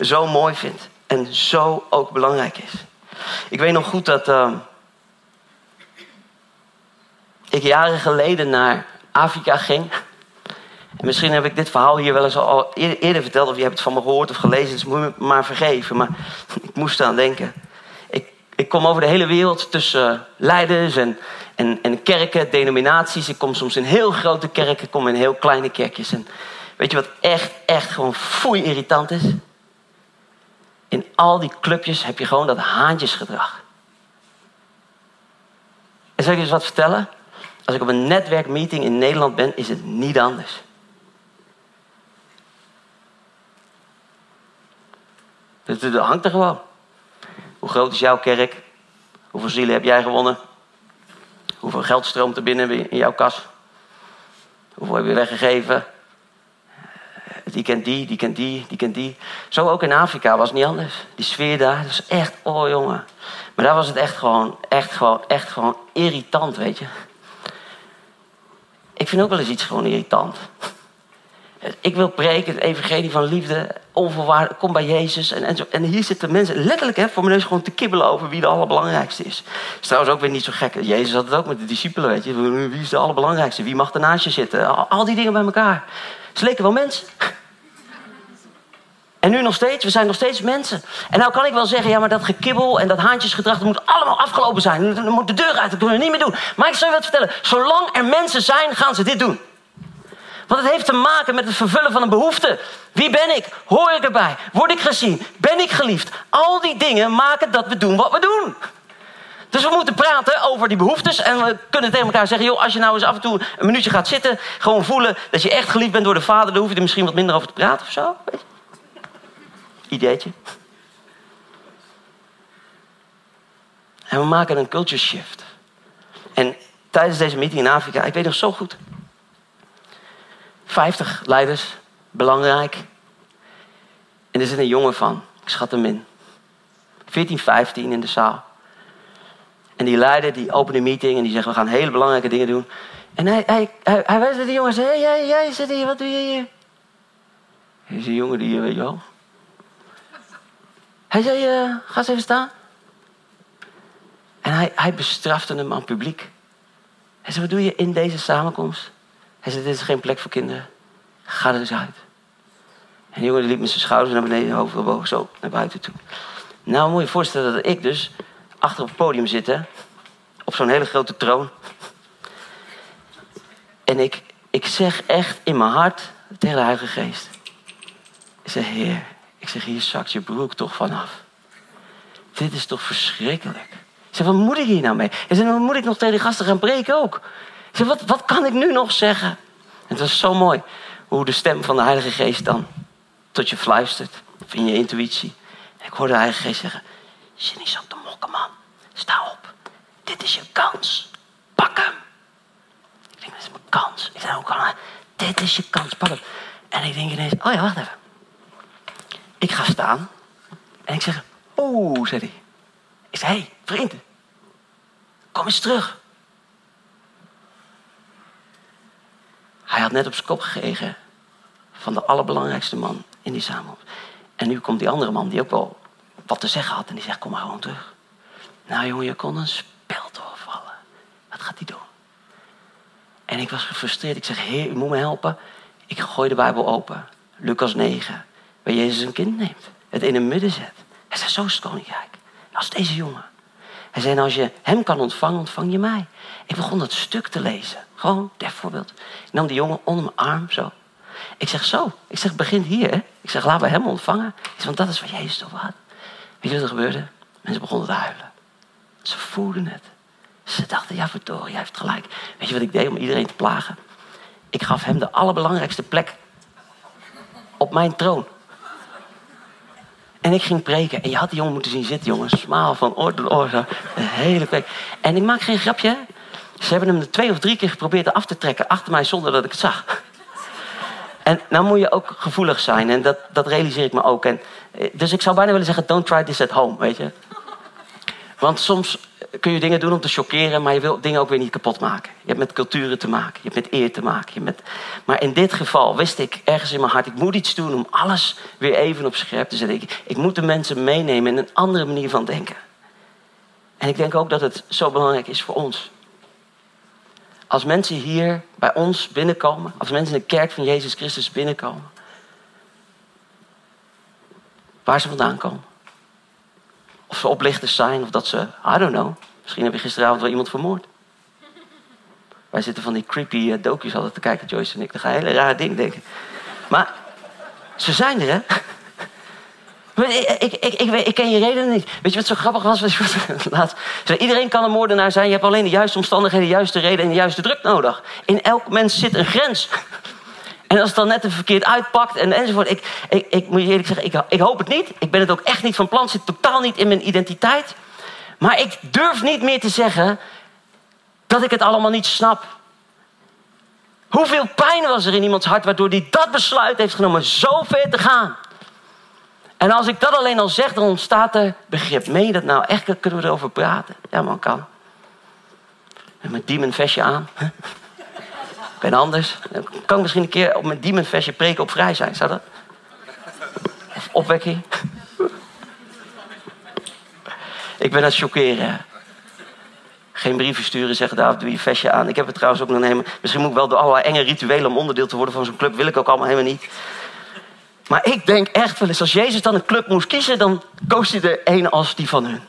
zo mooi vind. En zo ook belangrijk is. Ik weet nog goed dat... Uh, ik jaren geleden naar Afrika ging. En misschien heb ik dit verhaal hier wel eens al eerder verteld, of je hebt het van me gehoord of gelezen, dus moet je me maar vergeven. Maar ik moest aan denken. Ik, ik kom over de hele wereld tussen leiders en, en, en kerken, denominaties. Ik kom soms in heel grote kerken, ik kom in heel kleine kerkjes. En weet je wat echt, echt gewoon foei irritant is? In al die clubjes heb je gewoon dat haantjesgedrag. En zal ik je eens wat vertellen? Als ik op een netwerkmeeting in Nederland ben, is het niet anders. Dat hangt er gewoon. Hoe groot is jouw kerk? Hoeveel zielen heb jij gewonnen? Hoeveel geld stroomt er binnen in jouw kas? Hoeveel heb je weggegeven? Die kent die, die kent die, die kent die. Zo ook in Afrika was het niet anders. Die sfeer daar, dat is echt, oh jongen. Maar daar was het echt gewoon, echt gewoon, echt gewoon irritant, weet je. Ik vind ook wel eens iets gewoon irritant. Ik wil preken, het evangelie van liefde, onvoorwaardelijk, kom bij Jezus. En, en, en hier zitten mensen letterlijk hè, voor mijn neus gewoon te kibbelen over wie de allerbelangrijkste is. Dat is trouwens ook weer niet zo gek. Jezus had het ook met de discipelen, weet je. Wie is de allerbelangrijkste? Wie mag er naast je zitten? Al, die dingen bij elkaar. Ze leken wel mensen. En nu nog steeds, we zijn nog steeds mensen. En nou kan ik wel zeggen, ja, maar dat gekibbel en dat haantjesgedrag, dat moet allemaal afgelopen zijn. Dan moet de deur uit, dat kunnen we niet meer doen. Maar ik zal je wat vertellen, zolang er mensen zijn, gaan ze dit doen. Want het heeft te maken met het vervullen van een behoefte. Wie ben ik? Hoor ik erbij? Word ik gezien? Ben ik geliefd? Al die dingen maken dat we doen wat we doen. Dus we moeten praten over die behoeftes. En we kunnen tegen elkaar zeggen: joh, als je nou eens af en toe een minuutje gaat zitten, gewoon voelen dat je echt geliefd bent door de vader, dan hoef je er misschien wat minder over te praten of zo. Ideetje. En we maken een culture shift. En tijdens deze meeting in Afrika, ik weet nog zo goed. 50 leiders, belangrijk. En er zit een jongen van, ik schat hem in. 14, 15 in de zaal. En die leider die opent een meeting en die zegt: We gaan hele belangrijke dingen doen. En hij, hij, hij, hij wijst naar die jongen en zegt: Hé, jij, jij zit hier, wat doe je hier? Hij is een jongen die, weet je wel. Hij zei: uh, Ga eens even staan. En hij, hij bestrafte hem aan publiek. Hij zei: Wat doe je in deze samenkomst? Hij zei: Dit is geen plek voor kinderen. Ga er eens uit. En die jongen liep met zijn schouders naar beneden, hoofd boven, zo naar buiten toe. Nou, moet je je voorstellen dat ik dus achter op het podium zit, op zo'n hele grote troon. En ik, ik zeg echt in mijn hart tegen de Heilige Geest. Ik zeg, Heer, ik zeg, hier zakt je broek toch vanaf. Dit is toch verschrikkelijk. Ik zeg, wat moet ik hier nou mee? Ik zeg, wat moet ik nog tegen die gasten gaan preken ook? Zeg, wat, wat kan ik nu nog zeggen? En het was zo mooi hoe de stem van de Heilige Geest dan tot je fluistert. Of in je intuïtie. En ik hoorde de Heilige Geest zeggen, zit niet zo te mokken man. Sta op. Dit is je kans. Pak hem. Ik denk, dit is mijn kans. Ik zei ook al, dit is je kans. Pak hem. En ik denk ineens, oh ja, wacht even. Ik ga staan. En ik zeg, oeh, zei hij. Ik hé, hey, vriend. Kom eens terug. Hij had net op zijn kop gekregen van de allerbelangrijkste man in die samenleving. En nu komt die andere man die ook wel wat te zeggen had. En die zegt, kom maar gewoon terug. Nou jongen, je kon een spel doorvallen. Wat gaat hij doen? En ik was gefrustreerd. Ik zeg, heer, u moet me helpen. Ik gooi de Bijbel open. Lucas 9. Waar Jezus een kind neemt. Het in het midden zet. Hij zei, zo is het koninkrijk. Als deze jongen. Hij zei, nou, als je hem kan ontvangen, ontvang je mij. Ik begon dat stuk te lezen. Gewoon, bijvoorbeeld. Ik nam die jongen onder mijn arm, zo. Ik zeg, zo. Ik zeg, begin hier, hè. Ik zeg, laten we hem ontvangen. Zeg, want dat is wat Jezus toch had. Weet je wat er gebeurde? Mensen begonnen te huilen. Ze voelden het. Ze dachten, ja verdorie, jij heeft gelijk. Weet je wat ik deed om iedereen te plagen? Ik gaf hem de allerbelangrijkste plek op mijn troon. En ik ging preken. En je had die jongen moeten zien zitten, jongen. Smaal van oor tot oor. Hele week. En ik maak geen grapje. Ze hebben hem twee of drie keer geprobeerd af te trekken achter mij zonder dat ik het zag. En nou moet je ook gevoelig zijn. En dat, dat realiseer ik me ook. En, eh, dus ik zou bijna willen zeggen, don't try this at home, weet je. Want soms kun je dingen doen om te chockeren, maar je wil dingen ook weer niet kapot maken. Je hebt met culturen te maken, je hebt met eer te maken. Je met... Maar in dit geval wist ik ergens in mijn hart, ik moet iets doen om alles weer even op scherp te zetten. Ik moet de mensen meenemen in een andere manier van denken. En ik denk ook dat het zo belangrijk is voor ons. Als mensen hier bij ons binnenkomen, als mensen in de kerk van Jezus Christus binnenkomen, waar ze vandaan komen. Of ze oplichters zijn, of dat ze, I don't know. Misschien heb je gisteravond wel iemand vermoord. Wij zitten van die creepy uh, docu's altijd te kijken, Joyce en ik. Dat ga hele rare ding denken. Maar ze zijn er, hè? Ik, ik, ik, ik, ken je reden niet. Weet je wat zo grappig was? Iedereen kan een moordenaar zijn. Je hebt alleen de juiste omstandigheden, de juiste reden en de juiste druk nodig. In elk mens zit een grens. En als het dan net een verkeerd uitpakt en, enzovoort. Ik, ik, ik moet je eerlijk zeggen, ik, ik hoop het niet. Ik ben het ook echt niet van plan. Het zit totaal niet in mijn identiteit. Maar ik durf niet meer te zeggen dat ik het allemaal niet snap. Hoeveel pijn was er in iemands hart waardoor hij dat besluit heeft genomen zo ver te gaan? En als ik dat alleen al zeg, dan ontstaat er begrip. Meen je dat nou? Echt kunnen we erover praten? Ja, man, kan. Met demon vestje aan. Ik ben anders. Kan ik misschien een keer op mijn demon preken op vrij zijn. Zou dat? Of opwekking? Ik ben aan het chockeren. Geen brieven sturen, zeggen daar doe je vestje aan. Ik heb het trouwens ook nog nemen. Misschien moet ik wel door allerlei enge rituelen om onderdeel te worden van zo'n club. Wil ik ook allemaal helemaal niet. Maar ik denk echt wel eens, als Jezus dan een club moest kiezen, dan koos hij er een als die van hun.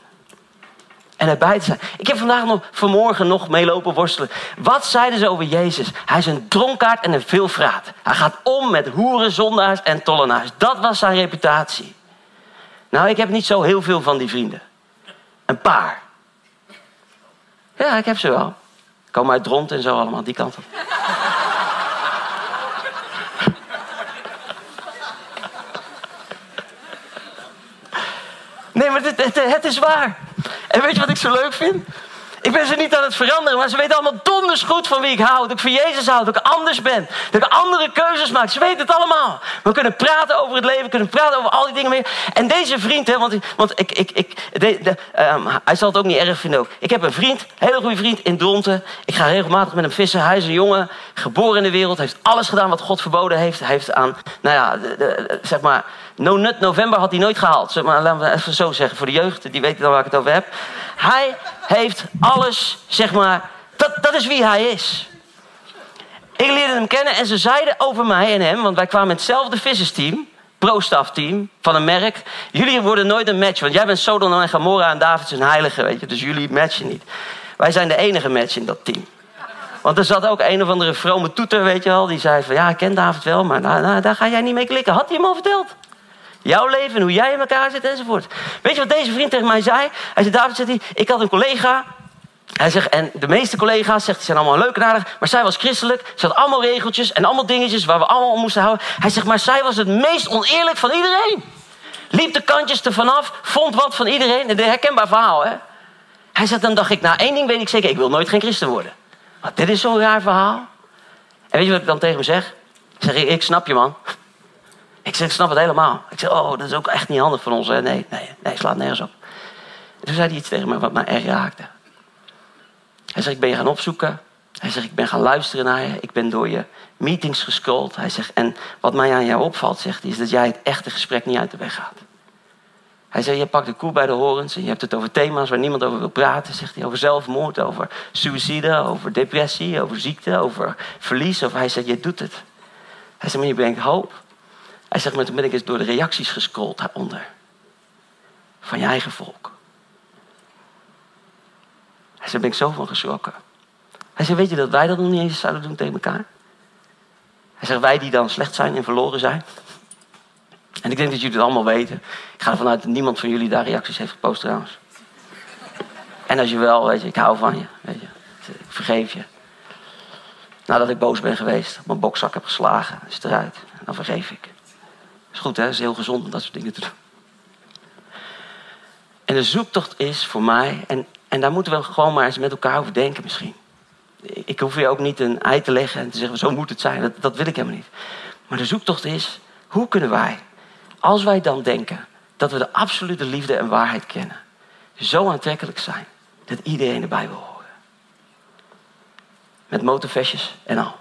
En erbij te zijn. Ik heb vandaag nog, vanmorgen nog meelopen worstelen. Wat zeiden ze over Jezus? Hij is een dronkaard en een veelvraat. Hij gaat om met hoeren, zondaars en tollenaars. Dat was zijn reputatie. Nou, ik heb niet zo heel veel van die vrienden. Een paar. Ja, ik heb ze wel. Komen uit Dront en zo allemaal, die kant op. maar het, het, het, is waar. En weet je wat ik zo leuk vind? Ik ben ze niet aan het veranderen, maar ze weten allemaal donders goed van wie ik hou. Dat ik van Jezus hou, dat ik anders ben. Dat ik andere keuzes maak. Ze weten het allemaal. We kunnen praten over het leven, kunnen praten over al die dingen meer. En deze vriend, hè, want, want ik, ik, ik, de, um, hij zal het ook niet erg vinden ook. Ik heb een vriend, een hele goede vriend in Dronten. Ik ga regelmatig met hem vissen. Hij is een jongen, geboren in de wereld. Heeft alles gedaan wat God verboden heeft. Hij heeft aan, nou ja, zeg maar... No Nut November had hij nooit gehaald. Zeg maar, laten we even zo zeggen, voor de jeugd, die weten dan waar ik het over heb. Hij heeft alles, zeg maar, dat, dat is wie hij is. Ik leerde hem kennen en ze zeiden over mij en hem, want wij kwamen in hetzelfde vissersteam, pro-staf-team van een merk. Jullie worden nooit een match, want jij bent Sodom en Gomorra en David een heilige, weet je, dus jullie matchen niet. Wij zijn de enige match in dat team. Want er zat ook een of andere vrome toeter, weet je wel, die zei van ja, ik ken David wel, maar daar ga jij niet mee klikken. Had hij hem al verteld? Jouw leven, hoe jij in elkaar zit enzovoort. Weet je wat deze vriend tegen mij zei? Hij zei, David, zegt hij, ik had een collega. Hij zegt, en de meeste collega's zegt, die zijn allemaal leuk en aardig. Maar zij was christelijk. Ze had allemaal regeltjes en allemaal dingetjes waar we allemaal om moesten houden. Hij zegt, maar zij was het meest oneerlijk van iedereen. Liep de kantjes er vanaf, vond wat van iedereen. Een herkenbaar verhaal, hè? Hij zegt, dan dacht ik, nou één ding weet ik zeker. Ik wil nooit geen christen worden. Maar dit is zo'n raar verhaal. En weet je wat ik dan tegen hem zeg? Ik zeg, ik snap je man. Ik zeg, ik snap het helemaal. Ik zeg, oh, dat is ook echt niet handig van ons. Hè? Nee, nee, nee, slaat nergens op. En toen zei hij iets tegen me wat mij erg raakte. Hij zegt, ik ben je gaan opzoeken. Hij zegt, ik ben gaan luisteren naar je. Ik ben door je meetings gescrolld. Hij zegt, en wat mij aan jou opvalt, zegt hij, is dat jij het echte gesprek niet uit de weg gaat. Hij zei, je pakt de koe bij de horens en je hebt het over thema's waar niemand over wil praten. Zegt hij, over zelfmoord, over suïcide, over depressie, over ziekte, over verlies. Of hij zegt, je doet het. Hij zei, maar je brengt hoop. Hij zegt, maar toen ben ik eens door de reacties gescrolld daaronder. Van je eigen volk. Hij zei, ben ik zo van geschrokken. Hij zei, weet je dat wij dat nog niet eens zouden doen tegen elkaar? Hij zegt, wij die dan slecht zijn en verloren zijn. En ik denk dat jullie het allemaal weten. Ik ga ervan uit dat niemand van jullie daar reacties heeft gepost trouwens. En als je wel, weet je, ik hou van je. Weet je. Ik vergeef je. Nadat ik boos ben geweest, mijn bokzak heb geslagen, is het eruit. Dan vergeef ik is goed, hè? Is heel gezond om dat soort dingen te doen. En de zoektocht is voor mij, en, en daar moeten we gewoon maar eens met elkaar over denken misschien. Ik hoef je ook niet een ei te leggen en te zeggen, zo moet het zijn. Dat, dat wil ik helemaal niet. Maar de zoektocht is, hoe kunnen wij, als wij dan denken dat we de absolute liefde en waarheid kennen, zo aantrekkelijk zijn dat iedereen erbij wil horen. Met motorvestjes en al.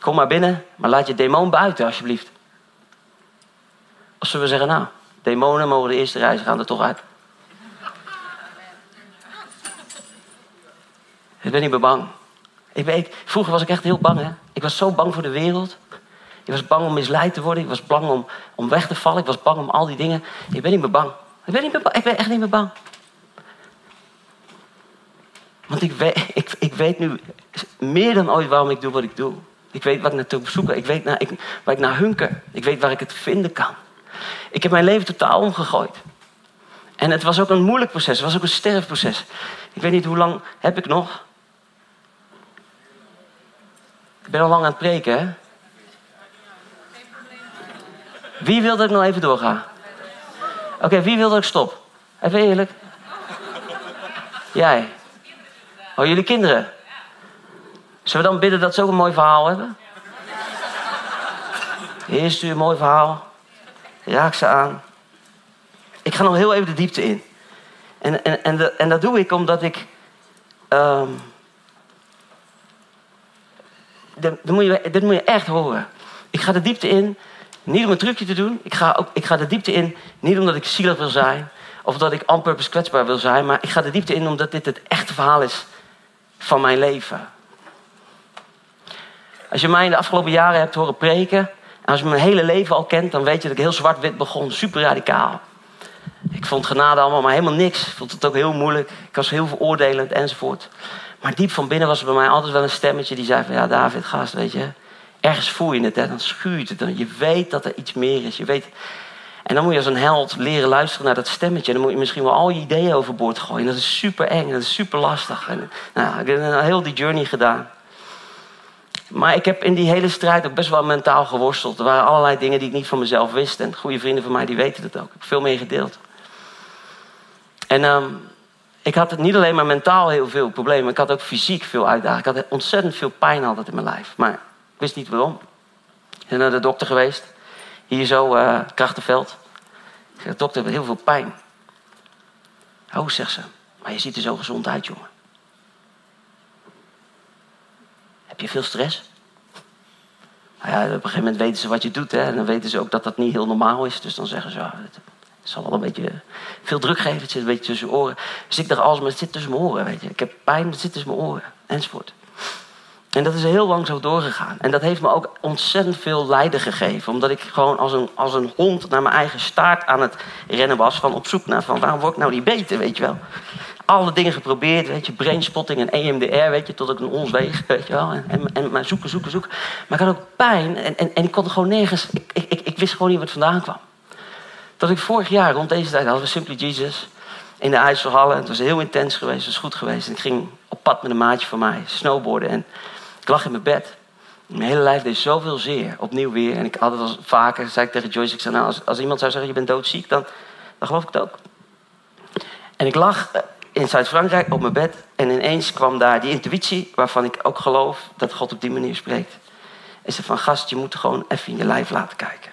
Kom maar binnen, maar laat je demon buiten alsjeblieft. Of zullen we zeggen, nou, demonen mogen de eerste reis gaan er toch uit. Ik ben niet meer bang. Ik vroeger was ik echt heel bang. Hè? Ik was zo bang voor de wereld. Ik was bang om misleid te worden. Ik was bang om, om weg te vallen. Ik was bang om al die dingen. Ik ben niet meer bang. Ik ben, niet meer ik ben echt niet meer bang. Want ik, ik weet nu meer dan ooit waarom ik doe wat ik doe. Ik weet wat ik naartoe zoeken. Ik weet ik, waar ik naar hunker. Ik weet waar ik het vinden kan. Ik heb mijn leven totaal omgegooid. En het was ook een moeilijk proces. Het was ook een sterfproces. Ik weet niet hoe lang heb ik nog. Ik ben al lang aan het preken, hè? Wie wil dat ik nog even doorga? Oké, wie wil dat ik stop? Even eerlijk. Jij. Oh, jullie kinderen. Zullen we dan bidden dat ze ook een mooi verhaal hebben? Heer, stuur een mooi verhaal. Raak ze aan. Ik ga nog heel even de diepte in. En, en, en, en dat doe ik omdat ik. Um, moet je, dit moet je echt horen. Ik ga de diepte in, niet om een trucje te doen. Ik ga, ook, ik ga de diepte in, niet omdat ik zielig wil zijn. Of dat ik purpose kwetsbaar wil zijn. Maar ik ga de diepte in omdat dit het echte verhaal is van mijn leven. Als je mij in de afgelopen jaren hebt horen preken, en als je mijn hele leven al kent, dan weet je dat ik heel zwart-wit begon, super radicaal. Ik vond genade allemaal maar helemaal niks. Ik vond het ook heel moeilijk. Ik was heel veroordelend enzovoort. Maar diep van binnen was er bij mij altijd wel een stemmetje die zei van... Ja, David, gast, weet je. Ergens voel je het, hè, dan schuurt het. Dan, je weet dat er iets meer is. Je weet... En dan moet je als een held leren luisteren naar dat stemmetje. En dan moet je misschien wel al je ideeën overboord gooien. Dat is super eng, dat is super lastig. Nou, ik heb heel die journey gedaan. Maar ik heb in die hele strijd ook best wel mentaal geworsteld. Er waren allerlei dingen die ik niet van mezelf wist. En goede vrienden van mij die weten dat ook. Ik heb veel meer gedeeld. En ehm, ik had het niet alleen maar mentaal heel veel problemen. Ik had ook fysiek veel uitdagingen. Ik had ontzettend veel pijn altijd in mijn lijf. Maar ik wist niet waarom. Ik ben naar de dokter geweest. Hier zo, uh, Krachtenveld. Ik zeg, dokter, heel veel pijn. Oh, zegt ze. Maar je ziet er zo gezond uit, jongen. Heb je veel stress? Nou ja, op een gegeven moment weten ze wat je doet. Hè? En dan weten ze ook dat dat niet heel normaal is. Dus dan zeggen ze, het zal wel een beetje veel druk geven. Het zit een beetje tussen je oren. Dus ik dacht, alles, maar het zit tussen mijn oren. Weet je. Ik heb pijn, het zit tussen mijn oren. Enzovoort. En dat is heel lang zo doorgegaan. En dat heeft me ook ontzettend veel lijden gegeven. Omdat ik gewoon als een, als een hond naar mijn eigen staart aan het rennen was. Van op zoek naar van waarom word ik nou niet beter, weet je wel. Alle dingen geprobeerd, weet je. Brainspotting en EMDR, weet je. Tot ik een ons weeg, weet je wel. En, en, maar zoeken, zoeken, zoeken. Maar ik had ook pijn. En, en, en ik kon er gewoon nergens... Ik, ik, ik wist gewoon niet het vandaan kwam. Dat ik vorig jaar rond deze tijd hadden we Simply Jesus in de IJsselhallen. Het was heel intens geweest, het was goed geweest. En ik ging op pad met een maatje van mij, snowboarden. En ik lag in mijn bed. Mijn hele lijf deed zoveel zeer, opnieuw weer. En ik had het al vaker, zei ik tegen Joyce, ik zei, nou, als, als iemand zou zeggen, je bent doodziek, dan, dan geloof ik het ook. En ik lag in Zuid-Frankrijk op mijn bed en ineens kwam daar die intuïtie, waarvan ik ook geloof dat God op die manier spreekt. En ze van, gast, je moet gewoon even in je lijf laten kijken.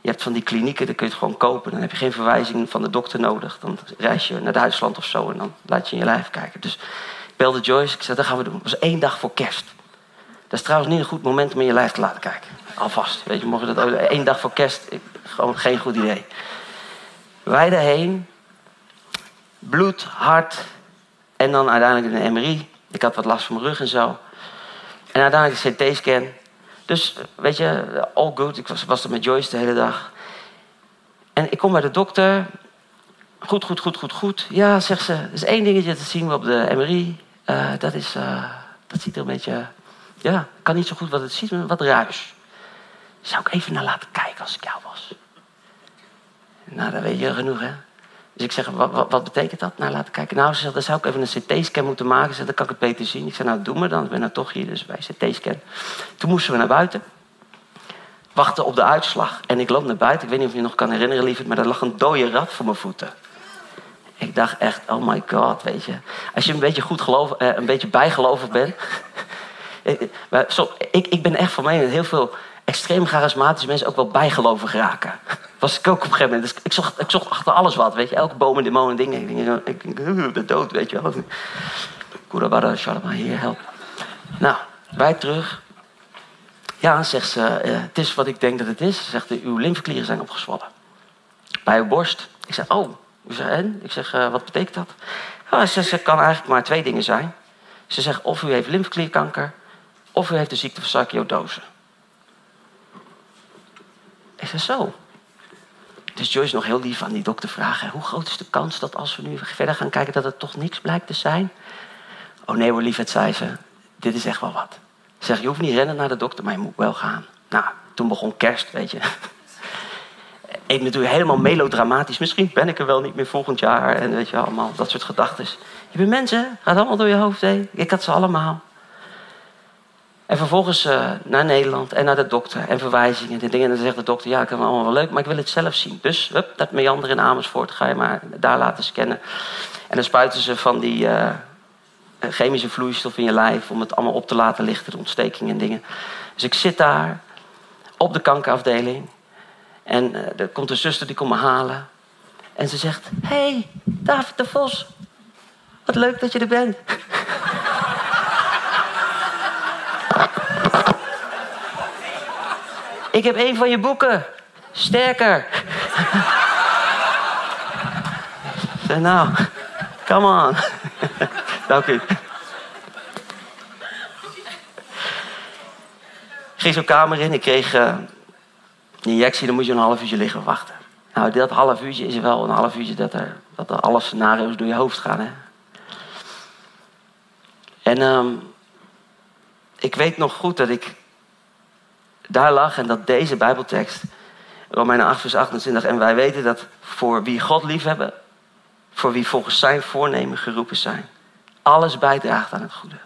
Je hebt van die klinieken, daar kun je het gewoon kopen. Dan heb je geen verwijzing van de dokter nodig. Dan reis je naar Duitsland of zo en dan laat je in je lijf kijken. Dus ik belde Joyce, ik zei, dat gaan we doen. Het was één dag voor kerst. Dat is trouwens niet een goed moment om in je lijf te laten kijken. Alvast. Weet je, mogen dat één dag voor kerst. Gewoon geen goed idee. Wij daarheen. Bloed, hart. En dan uiteindelijk een MRI. Ik had wat last van mijn rug en zo. En uiteindelijk een CT-scan. Dus weet je, all good. Ik was, was er met Joyce de hele dag. En ik kom bij de dokter. Goed, goed, goed, goed, goed. Ja, zegt ze. Er is één dingetje te zien op de MRI. Uh, dat, is, uh, dat ziet er een beetje ja, ik kan niet zo goed wat het ziet, maar wat ruis. Zou ik even naar laten kijken als ik jou was? Nou, dat weet je genoeg, hè? Dus ik zeg, wat, wat, betekent dat? Nou, laten kijken. Nou, ze zegt, dan zou ik even een CT-scan moeten maken. Ze dan kan ik het beter zien. Ik zei, nou, doe maar dan. Ik ben nou toch hier, dus bij CT-scan. Toen moesten we naar buiten. Wachten op de uitslag. En ik loop naar buiten. Ik weet niet of je je nog kan herinneren, lieverd, maar er lag een dode rat voor mijn voeten. Ik dacht echt, oh my god, weet je. Als je een beetje goed geloof, eh, een beetje bijgelovig bent, ik, ik ben echt van mening dat heel veel extreem charismatische mensen ook wel bijgelovig raken. Was ik ook op een gegeven moment. Dus ik zocht, ik zocht achter alles wat, weet je. Elke boom en demon en dingen. Ik denk, ik denk de dood, weet je wel. Kurabara, Shalama, hier, help. Nou, wij terug. Ja, zegt ze, uh, het is wat ik denk dat het is. Zegt ze, uw lymfeklieren zijn opgezwollen. Bij uw borst. Ik zeg, oh. Ik zeg, en? Ik zeg, uh, wat betekent dat? Ze zegt, kan eigenlijk maar twee dingen zijn. Ze zegt, of u heeft lymfeklierkanker of u heeft de ziekte van sarcoidose. Ik zeg zo. Dus Joyce nog heel lief aan die dokter vragen: hoe groot is de kans dat als we nu verder gaan kijken dat het toch niks blijkt te zijn? Oh nee hoor, liefheid, zei ze. Dit is echt wel wat. Ze je hoeft niet rennen naar de dokter, maar je moet wel gaan. Nou, toen begon kerst, weet je. Ik natuurlijk helemaal melodramatisch. Misschien ben ik er wel niet meer volgend jaar. En weet je, allemaal dat soort gedachten. Je bent mensen, gaat allemaal door je hoofd heen. Ik had ze allemaal. En vervolgens uh, naar Nederland en naar de dokter en verwijzingen en dingen. En dan zegt de dokter, ja, ik heb het allemaal wel leuk, maar ik wil het zelf zien. Dus, hup, dat meander in Amersfoort ga je maar daar laten scannen. En dan spuiten ze van die uh, chemische vloeistof in je lijf om het allemaal op te laten lichten, de ontsteking en dingen. Dus ik zit daar op de kankerafdeling. En uh, er komt een zuster die komt me halen. En ze zegt, hey, David de Vos, wat leuk dat je er bent. Ik heb een van je boeken. Sterker. zeg nou, come on. Dank u. Ik ging zo'n kamer in. Ik kreeg uh, een injectie. Dan moet je een half uurtje liggen wachten. Nou, dat half uurtje is wel een half uurtje dat er, dat alle scenario's door je hoofd gaan. Hè? En um, ik weet nog goed dat ik daar lag en dat deze Bijbeltekst, Romeinen 8, vers 28, en wij weten dat voor wie God liefhebben, voor wie volgens zijn voornemen geroepen zijn, alles bijdraagt aan het goede.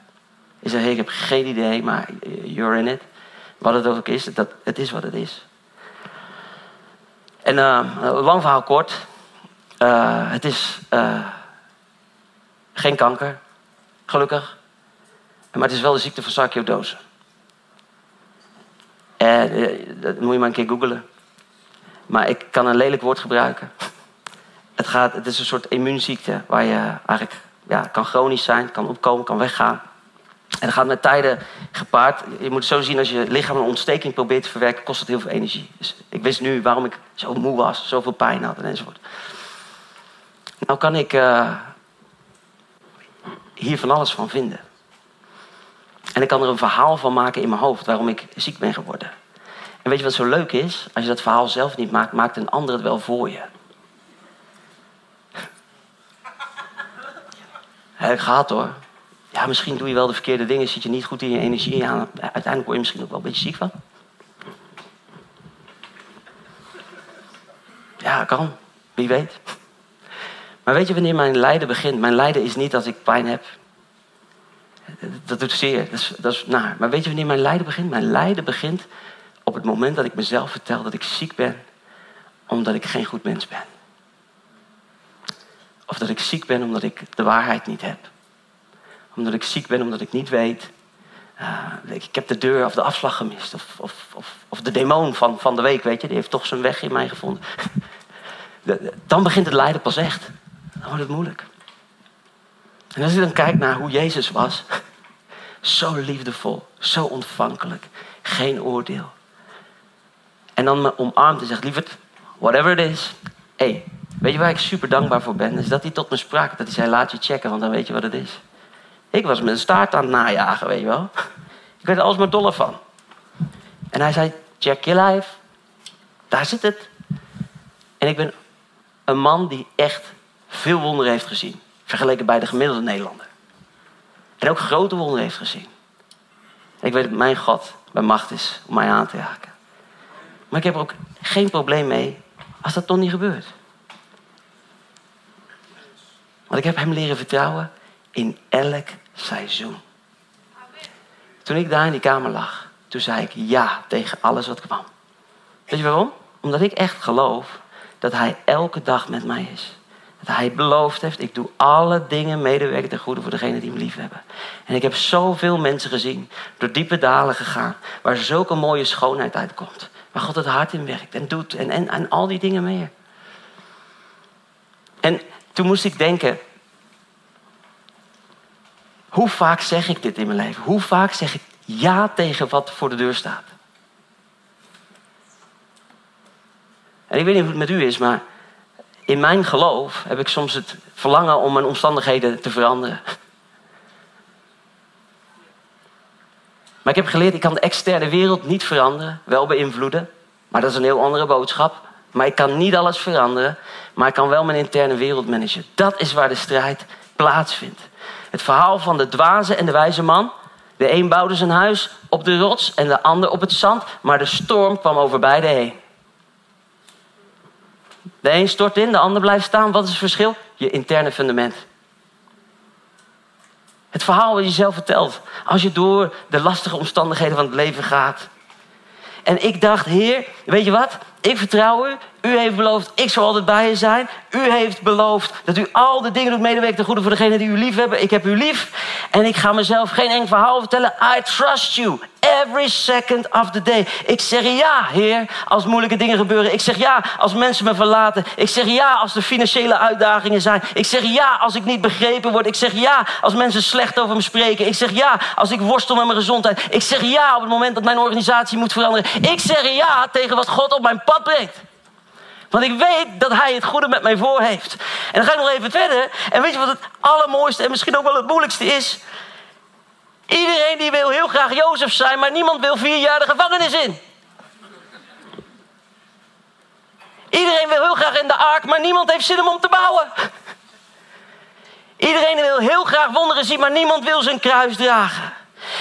Ik zeg, ik heb geen idee, maar you're in it. Wat het ook is, dat, het is wat het is. En uh, lang verhaal kort. Eh, het is eh, geen kanker, gelukkig. Maar het is wel de ziekte van sarcoidose. En eh, dat moet je maar een keer googlen. Maar ik kan een lelijk woord gebruiken. Het, gaat, het is een soort immuunziekte waar je eigenlijk ja, kan chronisch zijn, kan opkomen, kan weggaan. En dat gaat met tijden gepaard. Je moet zo zien, als je lichaam een ontsteking probeert te verwerken, kost het heel veel energie. Dus ik wist nu waarom ik zo moe was, zoveel pijn had en enzovoort. Nou kan ik uh, hier van alles van vinden. En ik kan er een verhaal van maken in mijn hoofd waarom ik ziek ben geworden. En weet je wat zo leuk is? Als je dat verhaal zelf niet maakt, maakt een ander het wel voor je. Heb ik gehad hoor. Ja, misschien doe je wel de verkeerde dingen, zit je niet goed in je energie aan. Uiteindelijk word je misschien ook wel een beetje ziek van. Ja, kan. Wie weet. Maar weet je wanneer mijn lijden begint? Mijn lijden is niet als ik pijn heb. Dat doet zeer, dat is, naar. Maar weet je wanneer mijn lijden begint? Mijn lijden begint op het moment dat ik mezelf vertel dat ik ziek ben omdat ik geen goed mens ben. Of dat ik ziek ben omdat ik de waarheid niet heb. Omdat ik ziek ben omdat ik niet weet. Uh, ik heb de deur of de afslag gemist. Of, of, of, de demon van, van de week, weet je, die heeft toch zijn weg in mij gevonden. Dan begint het lijden pas echt. Dan wordt het moeilijk. En als je dan kijkt naar hoe Jezus was. Zo liefdevol, zo ontvankelijk, geen oordeel. En dan me omarmt en zegt, lieverd, whatever it is. hey, weet je waar ik super dankbaar voor ben? Is dat hij tot me sprak. Dat hij zei, laat je checken, want dan weet je wat het is. Ik was een staart aan het najagen, weet je wel. Ik werd er alles maar dolle van. En hij zei, check je life. Daar zit het. En ik ben een man die echt veel wonderen heeft gezien. Vergeleken bij de gemiddelde Nederlander. En ook grote wonderen heeft gezien. ik weet dat mijn God bij macht is om mij aan te raken. Maar ik heb er ook geen probleem mee als dat toch niet gebeurt. Want ik heb hem leren vertrouwen in elk seizoen. Toen ik daar in die kamer lag, toen zei ik ja tegen alles wat kwam. Weet je waarom? Omdat ik echt geloof dat hij elke dag met mij is. Hij beloofd heeft, ik doe alle dingen medewerken ten goede voor degenen die me lief hebben. En ik heb zoveel mensen gezien, door diepe dalen gegaan, waar zulke mooie schoonheid uitkomt. Waar God het hart in werkt en doet en, en, en al die dingen meer. En toen moest ik denken, hoe vaak zeg ik dit in mijn leven? Hoe vaak zeg ik ja tegen wat voor de deur staat? En ik weet niet hoe het met u is, maar in mijn geloof heb ik soms het verlangen om mijn omstandigheden te veranderen. Maar ik heb geleerd, ik kan de externe wereld niet veranderen, wel beïnvloeden. Maar dat is een heel andere boodschap. Maar ik kan niet alles veranderen, maar ik kan wel mijn interne wereld managen. Dat is waar de strijd plaatsvindt. Het verhaal van de dwaze en de wijze man. De een bouwde zijn huis op de rots en de ander op het zand, maar de storm kwam over beide heen. De een stort in, de ander blijft staan. Wat is het verschil? Je interne fundament. Het verhaal wat je zelf vertelt. Als je door de lastige omstandigheden van het leven gaat. En ik dacht, Heer, weet je wat? Ik vertrouw u. U heeft beloofd, ik zal altijd bij je zijn. U heeft beloofd dat u al de dingen doet medewerken ten goede voor degenen die u lief hebben. Ik heb u lief. En ik ga mezelf geen enkel verhaal vertellen. I trust you every second of the day. Ik zeg ja, Heer, als moeilijke dingen gebeuren. Ik zeg ja als mensen me verlaten. Ik zeg ja als er financiële uitdagingen zijn. Ik zeg ja als ik niet begrepen word. Ik zeg ja als mensen slecht over me spreken. Ik zeg ja als ik worstel met mijn gezondheid. Ik zeg ja op het moment dat mijn organisatie moet veranderen. Ik zeg ja tegen wat God op mijn pad brengt. Want ik weet dat hij het goede met mij voor heeft. En dan ga ik nog even verder. En weet je wat het allermooiste en misschien ook wel het moeilijkste is? Iedereen die wil heel graag Jozef zijn, maar niemand wil vier jaar de gevangenis in. Iedereen wil heel graag in de ark, maar niemand heeft zin om hem te bouwen. Iedereen wil heel graag wonderen zien, maar niemand wil zijn kruis dragen.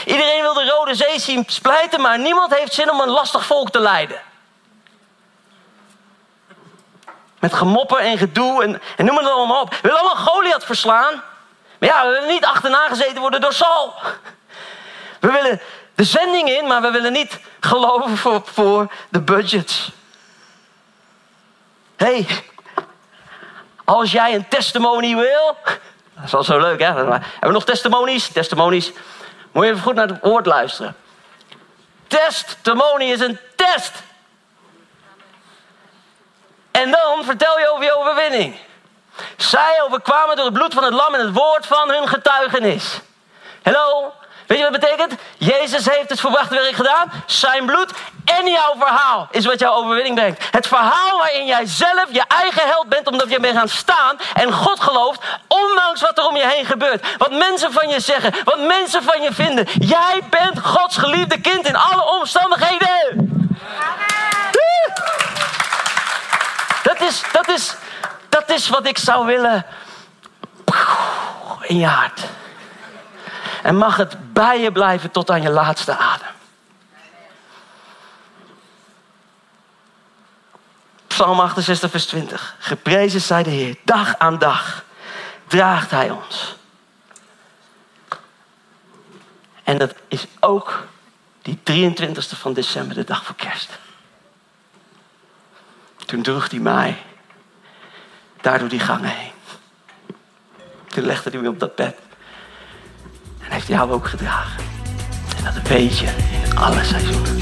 Iedereen wil de Rode Zee zien splijten, maar niemand heeft zin om een lastig volk te leiden. Met gemopper en gedoe en, en noem het allemaal op. We willen allemaal Goliath verslaan. Maar ja, we willen niet achterna gezeten worden door Saul. We willen de zending in, maar we willen niet geloven voor, de budgets. hey, Als jij een testimony wil. Dat is wel zo leuk, hè? Hebben we nog testimonies? Testimonies. Moet je even goed naar het woord luisteren. Testimony is een test. En dan vertel je over je overwinning. Zij overkwamen door het bloed van het lam en het woord van hun getuigenis. Hallo? Weet je wat het betekent? Jezus heeft het verwachte werk gedaan. Zijn bloed en jouw verhaal is wat jouw overwinning brengt. Het verhaal waarin jij zelf je eigen held bent omdat je bent gaan staan en God gelooft, ondanks wat er om je heen gebeurt. Wat mensen van je zeggen, wat mensen van je vinden. Jij bent Gods geliefde kind in alle omstandigheden. Dat is, dat is, dat is wat ik zou willen in je hart. En mag het bij je blijven tot aan je laatste adem. Psalm 68, vers 20. Geprezen zij de Heer. Dag aan dag draagt Hij ons. En dat is ook die 23e van december, de dag voor kerst. Toen droeg hij mij daar door die gangen heen. Toen legde hij me op dat bed. En heeft jou ook gedragen. En dat weet je in alle seizoenen.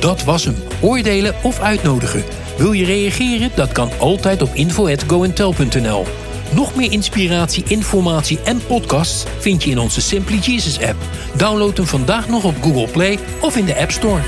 Dat was hem. Oordelen of uitnodigen. Wil je reageren? Dat kan altijd op info@goentel.nl. Nog meer inspiratie, informatie en podcasts vind je in onze Simply Jesus app. Download hem vandaag nog op Google Play of in de App Store.